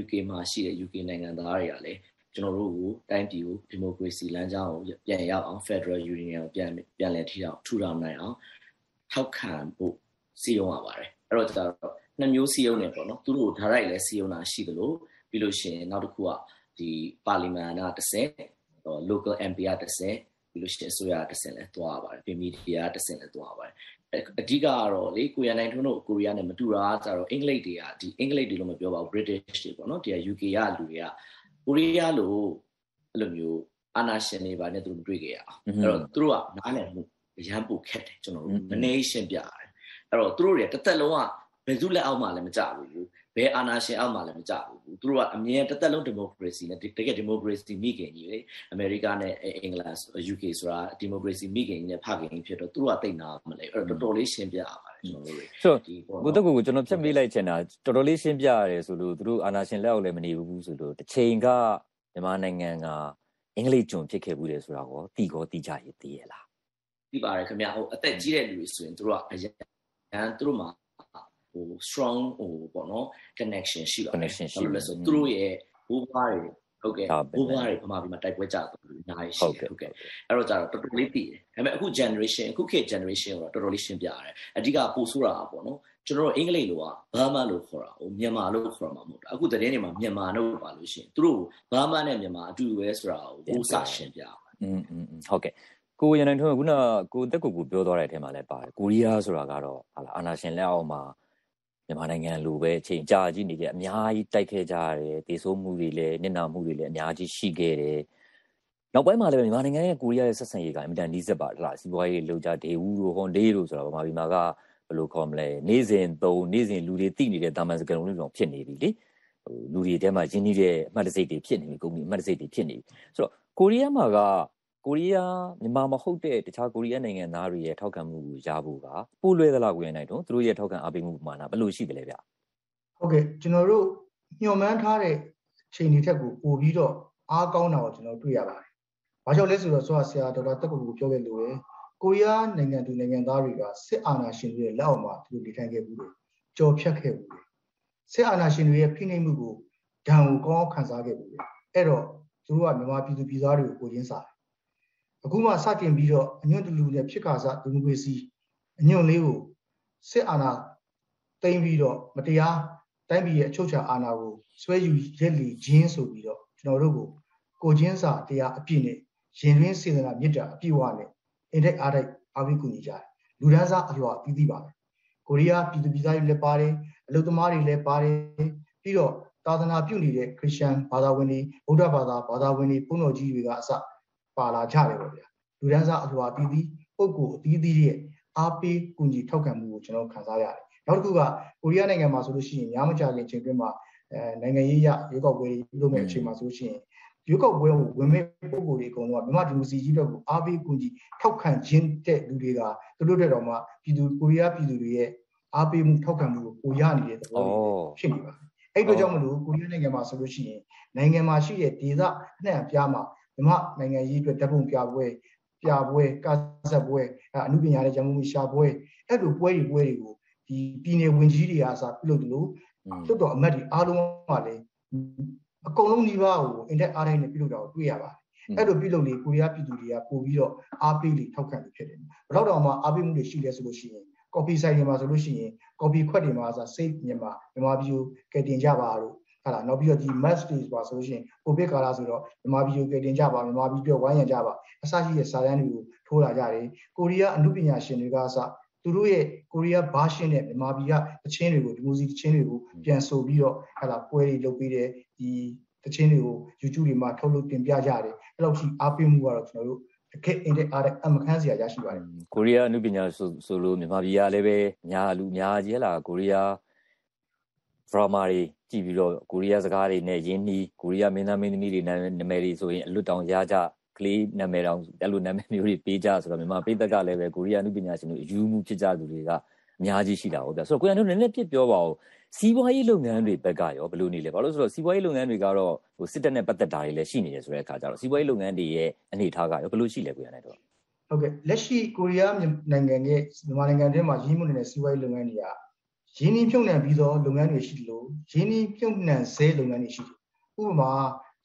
UK မှာရှိတဲ့ UK နိုင်ငံသားတွေကလည်းကျွန်တော်တို့ကိုတိုင်းပြည်ကိုဒီမိုကရေစီလမ်းကြောင်းကိုပြန်ရောက်အောင် Federal Union ကိုပြန်ပြန်လည်ထီအောင်ထူထောင်နိုင်အောင်ထောက်ခံဖို့စီရင်ရပါတယ်အဲ့တော့ကျတော့နှစ်မျိုးစီရင်နေပေါ့နော်သူတို့ direct လဲစီရင်တာရှိသလိုပြီးလို့ရှိရင်နောက်တစ်ခုကဒီပါလီမန်ကတစ်ဆင့် local MP ကတစ်ဆင့် ပြီးလို့ရှိရင်အစိုးရတစ်ဆင့်လဲသွားပါတယ်ပြည်မီဒီယာတစ်ဆင့်လဲသွားပါတယ်အဓိကကတော့လေကိုရီးယားနိုင်ငံထုံးတို့ကိုရီးယားနဲ့မတူတာကျတော့အင်္ဂလိပ်တွေကဒီအင်္ဂလိပ်တွေလို့မပြောပါဘူး British တွေပေါ့နော်ဒီ UK ကလူတွေကကိုရီးယားလိုအဲ့လိုမျိုးအာနာရှင်တွေပါနဲ့သူတို့တွေ့ကြရအောင်အဲ့တော့သူတို့ကနားလည်မှုအရန်ပိုခက်တယ်ကျွန်တော်တို့မနေရှင်းပြရတယ်အဲ့တော့သူတို့တွေတစ်သက်လုံးကဘယ်သူလက်အောက်မှလည်းမကြဘူး ဘယ်အာဏာရှင်အောက်မှလည်းမကြဘူးသူတို့ကအမြဲတစ်သက်လုံးဒီမိုကရေစီနဲ့တကယ်ဒီမိုကရေစီမိခင်ကြီးလေအမေရိကနဲ့အင်္ဂလန် UK ဆိုတာဒီမိုကရေစီမိခင်ကြီးနဲ့ဖခင်ကြီးဖြစ်တော့သူတို့ကတိတ်နာမလဲအဲ့တော့တော်တော်လေးရှင်းပြရပါတယ်ကျွန်တော်တို့ဆိုဘုဒ္ဓကိုကျွန်တော်ဖြတ်မေးလိုက်ချင်တာတော်တော်လေးရှင်းပြရတယ်ဆိုလို့သူတို့အာဏာရှင်လက်အောက်လည်းမနေဘူးဆိုလို့တစ်ချိန်ကမြန်မာနိုင်ငံကအင်္ဂလိပ်ကျွန်ဖြစ်ခဲ့ဘူးတယ်ဆိုတာကိုတီကောတီကြရည်သိရလားသိပါတယ်ခင်ဗျဟိုအသက်ကြီးတဲ့လူတွေဆိုရင်တို့ကအရန်သူတို့မှာဟိုstrong ဟိုပေါ့နော် connection ရှိပါတယ် connection ရှိလို့လဲဆိုသူတို့ရဲ့ဘိုးဘွားတွေဟုတ်ကဲ့ဘိုးဘွားတွေဗမာပြည်မှာတိုက်ပွဲကြတော့အများကြီးရှိတယ်ဟုတ်ကဲ့အဲ့တော့ကျတော့တော်တော်လေးသိတယ်ဒါပေမဲ့အခု generation အခုခေတ် generation ကိုတော့တော်တော်လေးရှင်းပြရတယ်အဓိကပို့ဆိုတာပေါ့နော်ကျွန်တော်တို့အင်္ဂလိပ်လိုကဘာမှလို့ခေါ်တာဟိုမြန်မာလို့ခေါ်မှာမဟုတ်တာအခုသတင်းတွေမှာမြန်မာလို့ပါလို့ရှိရင်သူတို့ဘာမှနဲ့မြန်မာအတူတူပဲဆိုတာကိုပို့စာရှင်းပြอืมอืมဟုတ်ကဲ့ကိုရန်နိုင်ထွန်းကခုနကိုတက်ကိုကိုပြောသွားတဲ့အထက်မှာလည်းပါတယ်ကိုရီးယားဆိုတာကတော့ဟာလာအာနာရှင်လက်အောက်မှာ မြန်မာနိုင်ငံလိုပဲအချိန်ကြာကြီးနေကြအများကြီးတိုက်ခဲ့ကြရတယ်တေဆိုးမှုတွေလည်းနစ်နာမှုတွေလည်းအများကြီးရှိခဲ့တယ်နောက်ပိုင်းမှာလည်းမြန်မာနိုင်ငံရဲ့ကိုရီးယားရဲ့ဆက်ဆံရေးကအင်မတန်နီးစပ်ပါလားစီးပွားရေးလှုပ်ကြဒေဝူတို့ဟွန်ဒေးတို့ဆိုတာဗမာပြည်မှာကဘယ်လိုခေါ်မလဲနေ့စဉ်သုံးနေ့စဉ်လူတွေတိနေတဲ့တာမန်စကလုံးတွေတော့ဖြစ်နေပြီလေဟိုလူတွေထဲမှာရင်းနှီးတဲ့အမှတ်တစိတ်တွေဖြစ်နေပြီကုမ္ပဏီအမှတ်တစိတ်တွေဖြစ်နေပြီဆိုတော့ကိုရီးယားမှာက ကိုရီးယားမြန်မာမဟုတ်တဲ့တခြားကိုရီးယားနိုင်ငံသားတွေရဲ့ထောက်ခံမှုကိုရဖို့ကပိုလွယ်သလားကိုရနိုင်တော့သူတို့ရဲ့ထောက်ခံအားပေးမှုပမာဏဘယ်လိုရှိသလဲဗျဟုတ်ကဲ့ကျွန်တော်တို့ညှော်မှန်းထားတဲ့ချိန်တွေထက်ကိုပိုပြီးတော့အားကောင်းတာကိုကျွန်တော်တွေ့ရပါတယ်။ဘာကြောင့်လဲဆိုတော့ဆိုဆရာဒေါက်တာတက်ကူကိုပြောခဲ့လို့လေကိုရီးယားနိုင်ငံသူနိုင်ငံသားတွေကစစ်အာဏာရှင်တွေရဲ့လက်အောက်မှာသူတို့နေထိုင်ခဲ့ဘူးလေကြော်ဖြတ်ခဲ့ဘူးလေစစ်အာဏာရှင်တွေရဲ့ဖိနှိပ်မှုကိုဒဏ်ကိုကောင်းအောင်ခံစားခဲ့ဘူးလေအဲ့တော့သူတို့ကမြန်မာပြည်သူပြည်သားတွေကိုကိုရင်းစားတယ် အခုမှစတင်ပြီးတော့အညွန့်တလူနဲ့ဖြစ်ခါစားဒီမိုကရေစီအညွန့်လေးကိုစစ်အာဏာသိမ်းပြီးတော့မတရားတိုင်းပြည်ရဲ့အချုပ်ချာအာဏာကိုဆွဲယူရက်လီခြင်းဆိုပြီးတော့ကျွန်တော်တို့ကိုကိုချင်းစာတရားအပြည့်နဲ့ရင်ရင်းစေတနာမေတ္တာအပြည့်အဝနဲ့အင်တက်အားတိုက်အားပေးကူညီကြတယ်လူဒန်းစားအလွှာပြီးပြီးပါပဲကိုရီးယားပြည်သူပြည်သားတွေလည်းပါတယ်အလုပ်သမားတွေလည်းပါတယ်ပြီးတော့သာသနာပြုနေတဲ့ခရစ်ယာန်ဘာသာဝင်တွေဗုဒ္ဓဘာသာဘာသာဝင်တွေဘုန်းတော်ကြီးတွေကအစ ပါလာကြတယ်ပေါ့ဗျာလူဒန်းစားအလွှာပြီးပြီးပုဂ္ဂိုလ်အသီးသီးရဲ့အားပေးကူညီထောက်ခံမှုကိုကျွန်တော်ခံစားရတယ်နောက်တစ်ခုကကိုရီးယားနိုင်ငံမှာဆိုလို့ရှိရင်များမကြခင်ချိန်တွင်းမှာအဲနိုင်ငံရေးရရွေးကောက်ပွဲတွေလုပ်မဲ့အချိန်မှာဆိုလို့ရှိရင်ရွေးကောက်ပွဲကိုဝင်မဲ့ပုံကိုယ်တွေအကုန်လုံးကမြန်မာဒီမိုစီကြီးတော့ကိုအားပေးကူညီထောက်ခံခြင်းတဲ့လူတွေကသူတို့တဲ့တော့မှပြည်သူကိုရီးယားပြည်သူတွေရဲ့အားပေးမှုထောက်ခံမှုကိုကိုရနေတဲ့သဘောဖြစ်နေပါတယ်အဲ့တို့ကြောင့်မလို့ကိုရီးယားနိုင်ငံမှာဆိုလို့ရှိရင်နိုင်ငံမှာရှိတဲ့ဒေသအနှံ့အပြားမှာ မြန်မာနိုင်ငံရေးအတွက်တပ်ပုံပြပွဲပြပွဲကားဆက်ပွဲအမှုပညာရဲ့ရန်ကုန်မှုရှာပွဲအဲ့လိုပွဲတွေပွဲတွေကိုဒီပြည်နယ်ဝင်ကြီးတွေအားစားပြုလုပ်တယ်လို့တွတ်တော်အမတ်တွေအားလုံးကလည်းအကုန်လုံးဒီပါကိုအင်တက်အားတိုင်းနဲ့ပြုလုပ်တာကိုတွေ့ရပါတယ်အဲ့လိုပြုလုပ်လေကိုရီးယားပြည်သူတွေကပို့ပြီးတော့အားပေးလေထောက်ခံလေဖြစ်တယ်ဘယ်တော့တော့မှအားပေးမှုတွေရှိလဲဆိုလို့ရှိရင် copy site တွေမှာဆိုလို့ရှိရင် copy ခွက်တွေမှာဆို save မြန်မာမြန်မာပြည်ကိုကယ်တင်ကြပါလို့ ဟာလားနောက်ပြီးတော့ဒီ mass တွေပါဆိုလို့ရှိရင် covid ကာလဆိုတော့မြန်မာပြည်ကိုကယ်တင်ကြပါမြန်မာပြည်အတွက်ဝိုင်းရံကြပါအစရှိတဲ့စာတမ်းတွေကိုထိုးလာကြတယ်ကိုရီးယားအမှုပညာရှင်တွေကအစသူတို့ရဲ့ကိုရီးယားဘာရှင်းတဲ့မြန်မာပြည်ကတချင်းတွေကိုဒီမိုစီတချင်းတွေကိုပြန်ဆိုပြီးတော့ဟာလာပွဲတွေလုပ်ပြီးတဲ့ဒီတချင်းတွေကို YouTube တွေမှာထုတ်လုပ်တင်ပြကြတယ်အဲ့လောက်ရှိအားပေးမှုကတော့ကျွန်တော်တို့တကယ်အင်တဲ့အားတဲ့အမခန်းစရာရရှိပါတယ်ကိုရီးယားအမှုပညာဆိုဆိုလို့မြန်မာပြည်ကလည်းပဲညာလူများကြီးဟလားကိုရီးယား drama တွေကြည့်ပြီးတော့ကိုရီးယားစကားတွေနဲ့ရင်းနှီးကိုရီးယားမင်းသားမင်းသမီးတွေနာမည်တွေဆိုရင်အလွတ်တောင်ရကြကလေးနာမည်တောင်အဲ့လိုနာမည်မျိုးတွေပေးကြဆိုတော့မြန်မာပြည်သက်ကလည်းပဲကိုရီးယားနုပညာရှင်တွေအယူမှုဖြစ်ကြသူတွေကအများကြီးရှိတာဟုတ်ဗျဆိုတော့ကိုရန်တို့နည်းနည်းပြပြောပါဦးစီးပွားရေးလုပ်ငန်းတွေဘက်ကရောဘယ်လိုနေလဲဘာလို့ဆိုတော့စီးပွားရေးလုပ်ငန်းတွေကတော့ဟိုစစ်တပ်နဲ့ပတ်သက်တာတွေလည်းရှိနေတယ်ဆိုတဲ့အခါကျတော့စီးပွားရေးလုပ်ငန်းတွေရဲ့အနေအထားကရောဘယ်လိုရှိလဲကိုရန်နဲ့တော့ဟုတ်ကဲ့လက်ရှိကိုရီးယားနိုင်ငံရဲ့မြန်မာနိုင်ငံတွင်းမှာရင်းမှုနေတဲ့စီးပွားရေးလုပ်ငန်းတွေက ရင်းနှီးမြှုပ်နှံပြီးသောလုပ်ငန်းတွေရှိတယ်လို့ရင်းနှီးမြှုပ်နှံဆဲလုပ်ငန်းတွေရှိတယ်ဥပမာ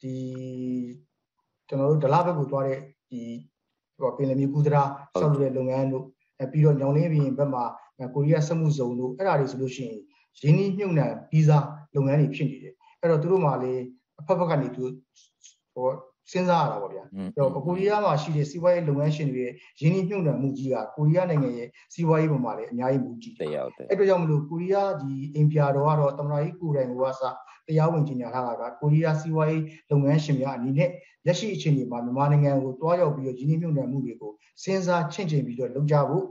ဒီကျွန်တော်တို့ဒလဘက်ကိုသွားတဲ့ဒီဟိုပင်လယ်မြေကူးဒရာဆောက်လုပ်တဲ့လုပ်ငန်းတို့ပြီးတော့ညောင်လင်းပြင်ဘက်မှာကိုရီးယားစက်မှုဇုံတို့အဲ့ဒါတွေဆိုလို့ရှိရင်ရင်းနှီးမြှုပ်နှံပြီးသားလုပ်ငန်းတွေဖြစ်နေတယ်အဲ့တော့သူတို့မှလည်းအဖက်ဖက်ကနေသူဟို စဉ်းစားရတာပေါ့ဗျာအဲ့တော့ကိုရီးယားမှာရှိတဲ့စီးပွားရေးလုပ်ငန်းရှင်တွေရဲ့ရင်းနှီးမြှုပ်နှံမှုကြီးကကိုရီးယားနိုင်ငံရဲ့စီးပွားရေးပေါ်မှာလည်းအများကြီးမူကြည့်တယ်တရားတယ်အဲ့တော့ကြောင့်မလို့ကိုရီးယားဒီအင်ပီယာတော်ကတော့တမန်တော်ကြီးကိုယ်တိုင်ကစတရားဝင်ကြီးညာထားတာကကိုရီးယားစီးပွားရေးလုပ်ငန်းရှင်များအနေနဲ့လက်ရှိအခြေအနေမှာမြန်မာနိုင်ငံကိုတွားရောက်ပြီးတော့ရင်းနှီးမြှုပ်နှံမှုတွေကိုစဉ်းစားချင့်ချိန်ပြီးတော့လုပ်ကြဖို့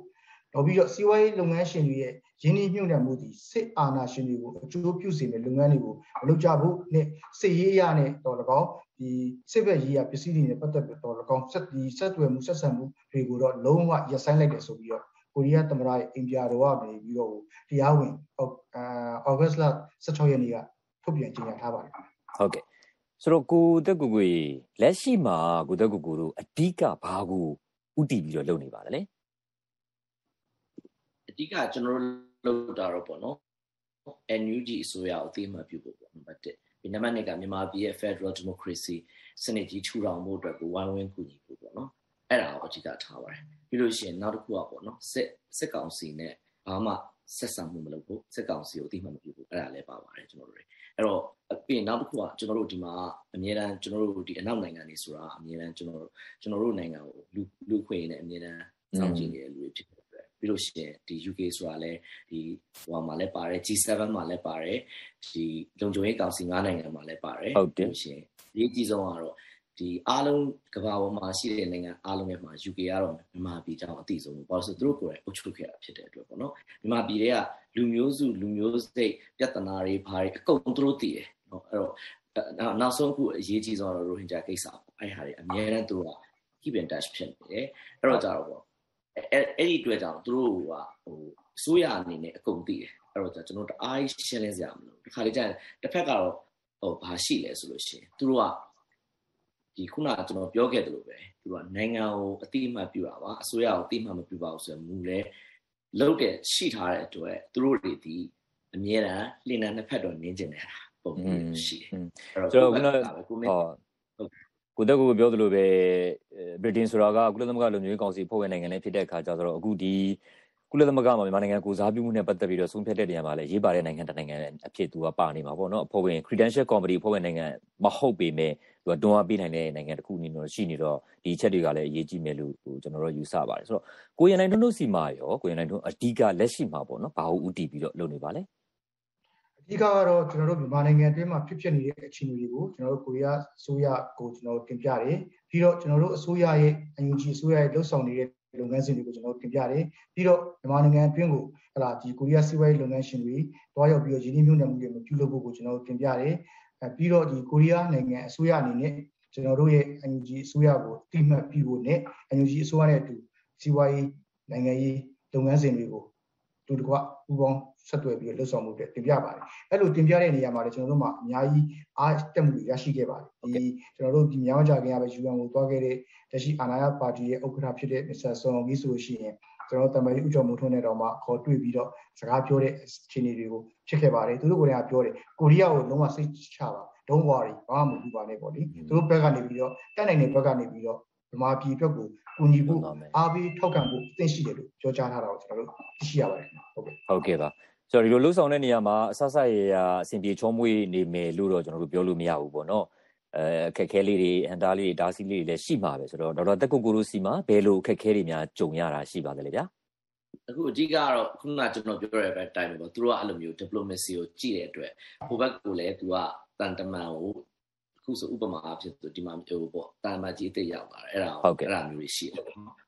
နောက်ပြီးတော့စီးပွားရေးလုပ်ငန်းရှင်တွေရဲ့ရင်းနှီးမြှုပ်နှံမှုဒီစစ်အာဏာရှင်တွေကိုအကျိုးပြုစေမယ့်လုပ်ငန်းတွေကိုမလုပ်ကြဘူးနဲ့စစ်ရေးရနဲ့တော့၎င်းဒီစစ်ဘက်ရေးရပစ္စည်းတွေနဲ့ပတ်သက်ပြီးတော့၎င်းဆက်ဒီဆက်သွယ်မှုဆက်ဆံမှုတွေကိုတော့လုံးဝရပ်ဆိုင်းလိုက်တယ်ဆိုပြီးတော့ကိုရီးယားသမ္မတရဲ့အိန္ဒိယတော်ကနေပြီးတော့တရားဝင်အာဩဂတ်လ16ရက်နေ့ကထုတ်ပြန်ကြေညာထားပါတယ်ဟုတ်ကဲ့ဆိုတော့ကိုတက်ကူကိုလက်ရှိမှာကိုတက်ကူကိုတို့အဓိကဘာကိုဥတည်ပြီးတော့လုပ်နေပါလဲ အဓိကကျွန်တော်တို့လုပ်တာတော့ပေါ့နော် NUG အစိုးရကိုအသိအမှတ်ပြုဖို့ပေါ့နံပါတ်1ဒီနံပါတ်2ကမြန်မာပြည်ရဲ့ Federal Democracy စနစ်ကြီးထူထောင်ဖို့အတွက်ကိုဝိုင်းဝန်းကူညီဖို့ပေါ့နော်အဲ့ဒါကိုအဓိကထားပါတယ်ပြီးလို့ရှိရင်နောက်တစ်ခုကပေါ့နော်စစ်စစ်ကောင်စီနဲ့ဘာမှဆက်ဆံမှုမလုပ်ဖို့စစ်ကောင်စီကိုအသိမှတ်မပြုဖို့အဲ့ဒါလည်းပါပါတယ်ကျွန်တော်တို့တွေအဲ့တော့ပြီးရင်နောက်တစ်ခုကကျွန်တော်တို့ဒီမှာအမြဲတမ်းကျွန်တော်တို့ဒီအနောက်နိုင်ငံတွေဆိုတာအမြဲတမ်းကျွန်တော်တို့ကျွန်တော်တို့နိုင်ငံကိုလူလူခွင့်နဲ့အမြဲတမ်းစောင့်ကြည့်နေတဲ့လူတွေဖြစ်တယ် ပြီးလို့ရှိရင်ဒီ UK ဆိုတာလည်းဒီဟိုမှာလည်းပါတယ် G7 မှာလည်းပါတယ်ဒီလုံခြုံရေးကောင်စီ၅နိုင်ငံမှာလည်းပါတယ်ဟုတ်တယ်ရှင်အရေးကြီးဆုံးကတော့ဒီအားလုံးကမ္ဘာပေါ်မှာရှိတဲ့နိုင်ငံအားလုံးရဲ့မှာ UK ကတော့မြန်မာပြည်ကြောင်းအသိဆုံးပေါ့ဘာလို့ဆိုသူတို့ကိုယ်တိုင်အုပ်ချုပ်ခဲ့တာဖြစ်တဲ့အတွက်ပေါ့နော်မြန်မာပြည်တွေကလူမျိုးစုလူမျိုးစိတ်ပြဿနာတွေဘာတွေအကုန်သူတို့သိတယ်နော်အဲ့တော့နောက်ဆုံးအခုအရေးကြီးဆုံးကတော့ရိုဟင်ဂျာကိစ္စပေါ့အဲ့ဟာတွေအများနဲ့သူတို့က keep in touch ဖြစ်နေတယ်အဲ့တော့ကြတော့ပေါ့ အဲ့အဲ့ဒီအတွက်ကြောင့်သူတို့ကဟိုအစိုးရအနေနဲ့အကုန်သိတယ်အဲ့တော့ကျွန်တော်တို့အားရှင်းလင်းစရာမလိုဒီခါလေးကျရင်တစ်ဖက်ကတော့ဟိုဘာရှိလဲဆိုလို့ရှိရင်သူတို့ကဒီခုနကကျွန်တော်ပြောခဲ့တယ်လို့ပဲသူကနိုင်ငံကိုအတိအမှတ်ပြုတာပါအစိုးရကိုအတိအမှတ်မပြုပါဘူးဆိုရင်မူလဲလောက်တဲ့ရှိထားတဲ့အတွက်သူတို့တွေဒီအမြဲတမ်းလင်းတဲ့နှစ်ဖက်တော့နင်းကျင်နေတာပုံရှိတယ်အဲ့တော့ခုနက ကိုတက်ကိုပြောသလိုပဲဗြိတိန်ဆိုတာကကုလသမဂ္ဂလုံခြုံရေးကောင်စီဖွဲ့ဝင်နိုင်ငံလည်းဖြစ်တဲ့အခါကျတော့အခုဒီကုလသမဂ္ဂမှာမြန်မာနိုင်ငံကိုစားပြုမှုနဲ့ပတ်သက်ပြီးတော့ဆုံးဖြတ်တဲ့နေရာမှာလည်းရေးပါတဲ့နိုင်ငံတစ်နိုင်ငံအဖြစ်သူကပါနေမှာပေါ့နော်အဖွဲ့ဝင် credential committee အဖွဲ့ဝင်နိုင်ငံမဟုတ်ပေမဲ့သူကတွန်းအားပေးနိုင်တဲ့နိုင်ငံတစ်ခုအနေနဲ့ရှိနေတော့ဒီအချက်တွေကလည်းအရေးကြီးမယ်လို့ဟိုကျွန်တော်တို့ယူဆပါတယ်ဆိုတော့ကိုရန်နိုင်တွန်းတို့စီမှာရောကိုရန်နိုင်တွန်းအဓိကလက်ရှိမှာပေါ့နော်ဘာလို့ဥတီပြီးတော့လုပ်နေပါလဲအ ဓိကကတော့ကျွန်တော်တို့မြန်မာနိုင်ငံအတွင်းမှာဖြစ်ဖြစ်နေတဲ့အခြေအနေတွေကိုကျွန်တော်တို့ကိုရီးယားအစိုးရကိုကျွန်တော်တို့တင်ပြတယ်ပြီးတော့ကျွန်တော်တို့အစိုးရရဲ့ UNG အစိုးရရဲ့လှုပ်ဆောင်နေတဲ့လုပ်ငန်းစဉ်တွေကိုကျွန်တော်တို့တင်ပြတယ်ပြီးတော့မြန်မာနိုင်ငံအတွင်းကိုဟလာဒီကိုရီးယားစီးပွားရေးလုပ်ငန်းရှင်တွေတွားရောက်ပြီးတော့ရင်းနှီးမြှုပ်နှံမှုတွေမပြုလုပ်ဖို့ကိုကျွန်တော်တို့တင်ပြတယ်ပြီးတော့ဒီကိုရီးယားနိုင်ငံအစိုးရအနေနဲ့ကျွန်တော်တို့ရဲ့ UNG အစိုးရကိုတိမှတ်ပြီးဖို့နဲ့ UNG အစိုးရနဲ့အတူစီးပွားရေးနိုင်ငံရေးလုပ်ငန်းစဉ်တွေကို တူတကွပူပေါင်းဆက်သွယ်ပြီးလှုပ်ဆောင်မှုတွေတင်ပြပါတယ်အဲ့လိုတင်ပြတဲ့နေရာမှာလည်းကျွန်တော်တို့မှာအများကြီးအားတက်မှုတွေရရှိခဲ့ပါတယ်ဒီကျွန်တော်တို့ဒီမြောင်းကြခင်ကပဲ UN ကိုတွားခဲ့တဲ့တရှိအာဏာရပါတီရဲ့ဥက္ကဋ္ဌဖြစ်တဲ့ Mr. ဆွန်အောင်ကြီးဆိုလို့ရှိရင်ကျွန်တော်တမန်ကြီးဦးကျော်မိုးထွန်းနဲ့တော့မှခေါ်တွေ့ပြီးတော့စကားပြောတဲ့အခြေအနေတွေကိုဖြစ်ခဲ့ပါတယ်သူတို့ကိုယ်တိုင်ကပြောတယ်ကိုရီးယားကိုလုံးဝစိတ်ချပါ don't worry ဘာမှမလုပ်ပါနဲ့ပေါ့လေသူတို့ဘက်ကနေပြီးတော့တက်နိုင်တဲ့ဘက်ကနေပြီးတော့ ဗမာပြည်အတွက်ကိုကူညီဖို့အားပေးထောက်ခံဖို့အသင့်ရှိတယ်လို့ပြောကြားထားတာကိုကျွန်တော်တို့သိရှိရပါတယ်ဟုတ်ကဲ့ဟုတ်ကဲ့ပါဆိုတော့ဒီလိုလှုပ်ဆောင်တဲ့နေရာမှာအဆဆရရအဆင်ပြေချောမွေ့နေမယ်လို့တော့ကျွန်တော်တို့ပြောလို့မရဘူးပေါ့နော်အဲအခက်ခဲလေးတွေအန်တားလေးတွေဒါစီလေးတွေလည်းရှိမှာပဲဆိုတော့ဒေါက်တာတက်ကိုကိုလိုစီမှာဘယ်လိုအခက်ခဲတွေများကြုံရတာရှိပါသလဲဗျာအခုအဓိကတော့ခုနကကျွန်တော်ပြောရတဲ့အတိုင်းပဲပေါ့သူတို့ကအဲ့လိုမျိုး diplomacy ကိုကြည့်တဲ့အတွက်ဟိုဘက်ကိုလည်းသူကတန်တမန်ကို ခုဆိုဥပမာအဖြစ်ဆိုဒီမှာဟိုပေါ့တာမကြီးအစ်စ်ရောက်လာတယ်အဲ့ဒါအဲ့ဒါမျိုးတွေရှိတယ်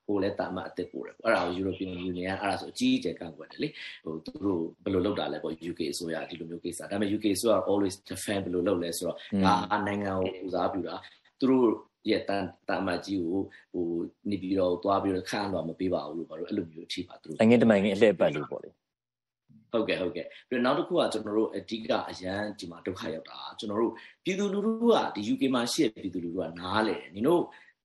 ဟိုလဲတာမအစ်စ်ပို့တယ်အဲ့ဒါကို European Union ကအဲ့ဒါဆိုအကြီးအကျယ်ကန့်ကွက်တယ်လေဟိုသူတို့ဘယ်လိုလုပ်တာလဲပေါ့ UK အစိုးရဒီလိုမျိုးကိစ္စဒါပေမဲ့ UK အစိုးရ always defend ဘယ်လိုလုပ်လဲဆိုတော့ဒါနိုင်ငံကိုဦးစားပြုတာသူတို့ရဲ့တန်တမကြီးကိုဟိုနေပြီးတော့သွားပြီးတော့ခန့်တော့မပေးပါဘူးလို့ဘာလို့အဲ့လိုမျိုးထိပါသူတို့နိုင်ငံတမန်ကြီးအလှည့်ပတ်လို့ပေါ့လေ ဟုတ်ကဲ့ဟုတ်ကဲ့ပြီးတော့နောက်တစ်ခုကကျွန်တော်တို့အဓိကအရန်ဒီမှာဒုက္ခရောက်တာကျွန်တော်တို့ပြည်သူလူထုကဒီ UK မှာရှိတဲ့ပြည်သူလူထုကနားလေနင်တို့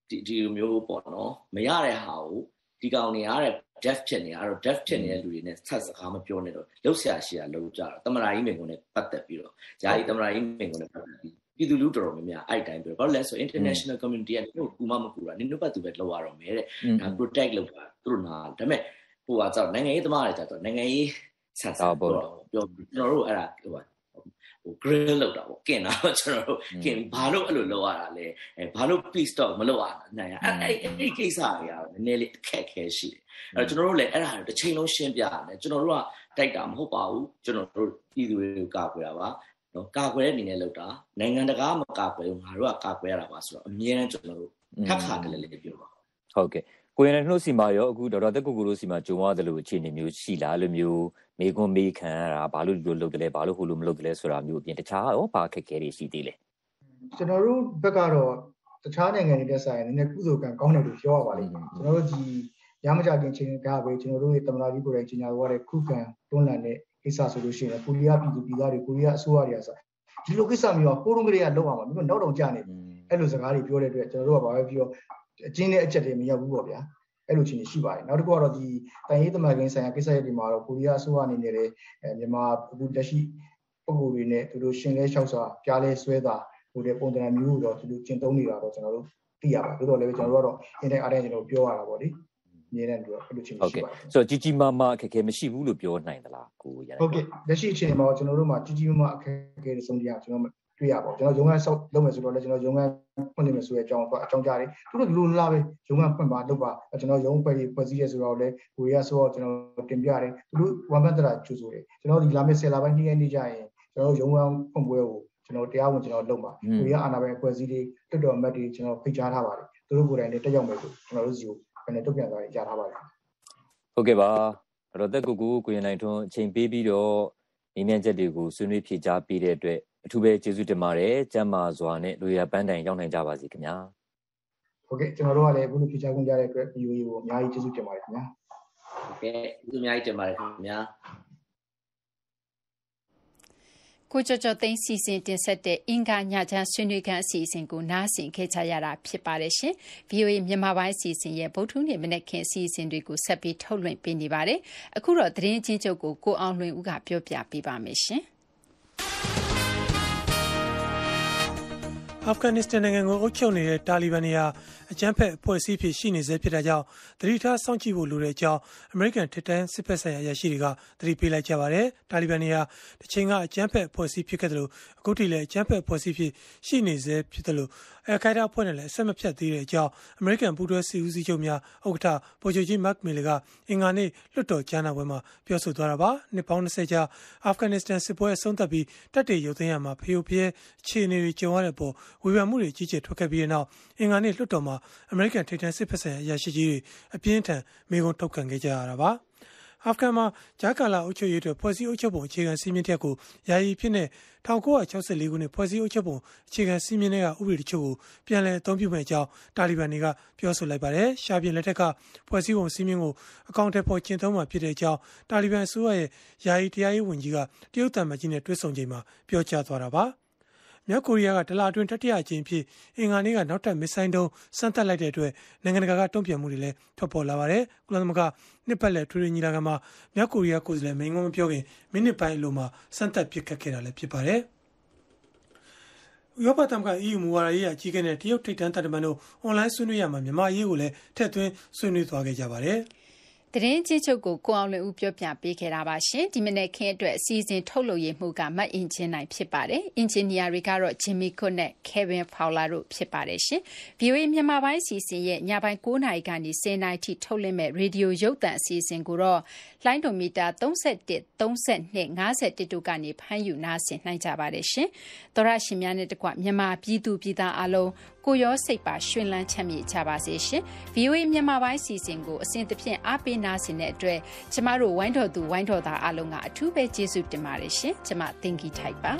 ဒီဒီလိုမျိုးပေါ့နော်မရတဲ့ဟာကိုဒီကောင်နေရတဲ့ deaf ဖြစ်နေအဲ့တော့ deaf ဖြစ်နေတဲ့လူတွေနဲ့ဆက်စကားမပြောနဲ့တော့လှုပ်ရှားရှိရလှုပ်ကြတာတမရာကြီးမင်ကုန်နဲ့ပတ်သက်ပြီးတော့ဂျာကြီးတမရာကြီးမင်ကုန်နဲ့ပတ်သက်ပြီးပြည်သူလူတော်တော်များများအဲ့တိုင်းပြောဘာလို့လဲဆို international community ကတို့ကူမမကူတာနင်တို့ဘက်သူပဲလောက်ရတော့မယ်တဲ့ဒါ protect လုပ်တာသူတို့နားဒါပေမဲ့ဟိုကကြောင့်နိုင်ငံရေးသမားတွေကြတော့နိုင်ငံရေး ဆက်စားပေါ့ပြောကျွန်တော်တို့အဲ့ဒါဟိုဟို grill လောက်တာပေါ့ကင်တာကျွန်တော်တို့ကင်ဘာလို့အဲ့လိုလောက်ရတာလဲအဲဘာလို့ peace talk မလုပ်ရနိုင်အဲ့အဲ့အဲ့ကိစ္စတွေကတော့နည်းနည်းလေးအခက်ခဲရှိတယ်အဲ့တော့ကျွန်တော်တို့လည်းအဲ့ဒါတစ်ချိန်လုံးရှင်းပြရတယ်ကျွန်တော်တို့ကတိုက်တာမဟုတ်ပါဘူးကျွန်တော်တို့ပြည်သူတွေကိုကာကွယ်တာပါနော်ကာကွယ်တဲ့အနေနဲ့လုပ်တာနိုင်ငံတကာမကာကွယ်ဘူးငါတို့ကကာကွယ်ရတာပါဆိုတော့အမြဲတမ်းကျွန်တော်တို့ခက်ခါတလည်းလေးပြောပါဟုတ်ကဲ့ ကိုရနေနှုတ်စီမာရောအခုဒေါက်တာတက်ကိုကိုလို့စီမာကြုံရတယ်လို့အခြေအနေမျိုးရှိလားလို့မျိုးမေကွန်မေးခံရတာဘာလို့ဒီလိုလုပ်တယ်လဲဘာလို့ဟိုလိုမလုပ်တယ်လဲဆိုတာမျိုးအပြင်တခြားရောဘာခက်ခဲတွေရှိသေးလဲကျွန်တော်တို့ဘက်ကတော့တခြားနိုင်ငံတွေတက်ဆိုင်နည်းနည်းကုသိုလ်ကံကောင်းတယ်လို့ပြောရပါလိမ့်မယ်ကျွန်တော်တို့ဒီရမကြခင်ချိန်ကပဲကျွန်တော်တို့ရဲ့တမနာကြီးကိုယ်တိုင်ကြီးညာသွားတဲ့ခုခံတွန်းလှန်တဲ့ကိစ္စဆိုလို့ရှိရင်ကိုရီးယားပြည်သူပြည်သားတွေကိုရီးယားအစိုးရတွေကဆိုဒီလိုကိစ္စမျိုးကပိုးတုံးကလေးကလောက်အောင်ပါမျိုးနောက်တော့ကြာနေပြီအဲ့လိုစကားတွေပြောတဲ့အတွက်ကျွန်တော်တို့ကဘာပဲပြော အကျဉ်းနဲ့အချက်တွေမရောက်ဘူးပေါ့ဗျာအဲ့လိုချင်းရှိပါတယ်နောက်တစ်ခုကတော့ဒီတိုင်ရေးသမဂိမ်းဆိုင်ရာကိစ္စရပ်တွေမှာတော့ကိုရီးယားအစိုးရအနေနဲ့လည်းမြန်မာအခုလက်ရှိပုံကိုယ်တွေနဲ့သူတို့ရှင်လဲလျှောက်စွာကြားလဲဆွဲတာဟိုတဲ့ပုံသဏ္ဍာန်မျိုးတော့သူတို့ကျင့်သုံးနေတာတော့ကျွန်တော်တို့သိရပါတယ်တိုးတော့လည်းကျွန်တော်တို့ကတော့အင်းတဲ့အားတဲ့ကျွန်တော်ပြောရတာပေါ့လေမြင်တဲ့သူကအဲ့လိုချင်းရှိပါတယ်ဆိုတော့ကြီးကြီးမားမားအခက်အခဲမရှိဘူးလို့ပြောနိုင်သလားကိုရဟုတ်ကဲ့လက်ရှိအချိန်မှာကျွန်တော်တို့မှာကြီးကြီးမားမားအခက်အခဲတွေဆုံးတရားကျွန်တော် တွေ့ရပါကျွန်တော်ရုံးခန်းဆောက်လုပ်မယ်ဆိုတော့လည်းကျွန်တော်ရုံးခန်းဖွင့်နေမယ်ဆိုတဲ့အကြောင်းအကြောင်းကြားတယ်သူတို့ဒီလိုလားပဲရုံးခန်းဖွင့်ပါလုပ်ပါကျွန်တော်ရုံးဖွဲ့ပြီးဖွဲ့စည်းရဆိုတော့လည်းကိုရီးယားဆိုတော့ကျွန်တော်တင်ပြတယ်သူတို့ဝမ်ဘတ်တရာကျူဆိုတယ်ကျွန်တော်ဒီလာမယ့်10လပိုင်းနေ့ရက်နေ့ကျရင်ကျွန်တော်ရုံးခန်းဖွင့်ပွဲကိုကျွန်တော်တရားဝင်ကျွန်တော်လုပ်ပါကိုရီးယားအာဏာပိုင်ဖွဲ့စည်းတွေတက်တော်အမတ်တွေကျွန်တော်ဖိတ်ကြားထားပါတယ်သူတို့ကိုယ်တိုင်လည်းတက်ရောက်မယ်လို့ကျွန်တော်တို့စီကိုဘယ်နဲ့တုတ်ပြန်သွားရထားပါတယ်ဟုတ်ကဲ့ပါအဲ့တော့တက်ကူကူကိုရင်နိုင်ထွန်းအချိန်ပေးပြီးတော့နေမြန်ချက်တွေကိုဆွေးနွေးဖြေကြားပေးတဲ့အတွက် အထူးပဲကျေးဇူးတင်ပါတယ်ကျမ်းမာစွာနဲ့လူရပန်းတိုင်ရောက်နိုင်ကြပါစေခင်ဗျာဟုတ်ကဲ့ကျွန်တော်တို့ကလည်းအခုလိုဖြေကြားခွင့်ရတဲ့အတွက် VOA ကိုအများကြီးကျေးဇူးတင်ပါတယ်ခင်ဗျာဟုတ်ကဲ့ကျေးဇူးအများကြီးတင်ပါတယ်ခင်ဗျာကိုကျော်ကျော်သိန်းစီစဉ်တင်ဆက်တဲ့အင်္ဂါညချမ်းဆွေးနွေးခန်းအစီအစဉ်ကိုနားဆင်ခဲ့ကြရတာဖြစ်ပါတယ်ရှင်။ VOA မြန်မာပိုင်းအစီအစဉ်ရဲ့ဗုဒ္ဓဟူးနေ့မနက်ခင်းအစီအစဉ်တွေကိုဆက်ပြီးထုတ်လွှင့်ပေးနေပါတယ်။အခုတော့သတင်းချင်းချုပ်ကိုကိုအောင်လွင်ဦးကပြောပြပေးပါမယ်ရှင်။ အာဖဂန်နစ္စတန်နိုင်ငံကိုအုပ်ချုပ်နေတဲ့တာလီဘန်တွေဟာအကြမ်းဖက်အဖွဲ့အစည်းဖြစ်ရှိနေစေဖြစ်တာကြောင့်သတိထားစောင့်ကြည့်ဖို့လိုတဲ့အကြောင်းအမေရိကန်ထိပ်တန်းစစ်ဖက်ဆိုင်ရာအရာရှိတွေကသတိပေးလိုက်ကြပါတယ်။တာလီဘန်တွေဟာတစ်ချိန်ကအကြမ်းဖက်အဖွဲ့အစည်းဖြစ်ခဲ့တယ်လို့အခုထိလည်းအကြမ်းဖက်အဖွဲ့အစည်းဖြစ်ရှိနေစေဖြစ်တယ်လို့အယ်ခိုင်ဒါအဖွဲ့နဲ့လည်းအဆက်မဖြတ်သေးတဲ့အကြောင်းအမေရိကန်ပူးတွဲစီဦးစီးချုပ်များဥက္ကဋ္ဌဗိုလ်ချုပ်ကြီးမတ်မီလီကအင်္ဂါနေ့လွှတ်တော်ကြားနာပွဲမှာပြောဆိုသွားတာပါ။နှစ်ပေါင်း20ကြာအာဖဂန်နစ္စတန်စစ်ပွဲအဆုံးသတ်ပြီးတပ်တွေရုပ်သိမ်းရမှာဖျို့ဖျဲအခြေအနေတွေကြုံရတဲ့ပေါ်ဝေဖန်မှုတွေကြီးကျယ်ထွက်ခဲ့ပြီးတဲ့နောက်အင်္ဂါနေ့လွှတ်တော်မှာအမေရိကန်ထိပ်တန်းစစ်ဖက်ဆိုင်ရာအရာရှိကြီးတွေအပြင်းထန်မေးခွန်းထုတ်ခံခဲ့ကြရတာပါ။အာဖဂန်မှာဂျာကာလာအုပ်ချုပ်ရေးအတွက်ဖွဲ့စည်းအုပ်ချုပ်ပုံအခြေခံစည်းမျဉ်းတစ်ခုယာယီဖြစ်တဲ့1964ခုနှစ်ဖွဲ့စည်းအုပ်ချုပ်ပုံအခြေခံစည်းမျဉ်းတွေကဥပဒေတချို့ကိုပြန်လည်အသုံးပြုမဲ့အကြောင်းတာလီဘန်တွေကပြောဆိုလိုက်ပါတယ်။ရှားပြင်လက်ထက်ကဖွဲ့စည်းပုံစည်းမျဉ်းကိုအကောင့်ထဲပေါ်ကျင့်သုံးမှာဖြစ်တဲ့အကြောင်းတာလီဘန်အစိုးရရဲ့ယာယီတရားရေးဝန်ကြီးကတရုတ်တံမကြီးနဲ့တွေ့ဆုံချိန်မှာပြောကြားသွားတာပါ။ မြောက်ကိုရီးယားကဒလအတွင်းတတိယအကြိမ်ဖြစ်အင်္ဂါနေ့ကနောက်ထပ်မစ်ဆိုင်တုံးစမ်းသပ်လိုက်တဲ့အတွက်နိုင်ငံတကာကတုံ့ပြန်မှုတွေလည်းထွက်ပေါ်လာပါတယ်။ကုလသမဂ္ဂနှစ်ပတ်လည်ထွေထွေညီလာခံမှာမြောက်ကိုရီးယားကိုယ်စားလှယ်မိန်ကုန်းမပြောခင်မိနစ်ပိုင်းအလိုမှာစမ်းသပ်ပစ်ခတ်ခဲ့တာလည်းဖြစ်ပါတယ်။ရောပသမက EU မူဝါဒရေးအကြီးအကဲနဲ့တရုတ်ထိပ်တန်းတပ်တမန်တို့အွန်လိုင်းဆွေးနွေးရမှာမြန်မာအရေးကိုလည်းထည့်သွင်းဆွေးနွေးသွားခဲ့ကြပါတယ်။ သတင်းချင်းချုပ်ကို ကိုအောင်လွင်ဦး ပြောပြပေးခဲ့တာပါရှင်ဒီမနေ့ခင်းအတွက် အစီအစဉ် ထုတ်လုပ်ရမှုကမတ်အင်ဂျင်နိုင် ဖြစ်ပါတယ် အင်ဂျင်နီယာတွေကတော့ Jimmy Cook နဲ့ Kevin Fowler တို့ ဖြစ်ပါတယ်ရှင် VOA မြန်မာပိုင်းစီစဉ်ရဲ့ ညပိုင်း9နာရီကနေ10နာရီထိ ထုတ်လွှင့်မဲ့ရေဒီယို ရုပ်သံ အစီအစဉ်ကိုတော့ လိုင်းဒိုမီတာ31 32 51တို့ကနေ ဖမ်းယူ နားဆင်နိုင်ကြပါတယ်ရှင်သောရရှင်များနဲ့ တကွ မြန်မာ ပြည်သူ ပြည်သားအလုံး ကိုရောစိတ်ပါရွှင်လန်းချမ်းမြေ့ကြပါစေရှင် VOA မြန်မာပိုင်းစီစဉ်ကိုအစဉ်သဖြင့်အားပေးနာဆင်တဲ့အတွက်ကျမတို့ဝိုင်းတော်သူဝိုင်းတော်သားအလုံးကအထူးပဲကျေးဇူးတင်ပါတယ်ရှင်ကျမသင်္ကီထိုက်ပါ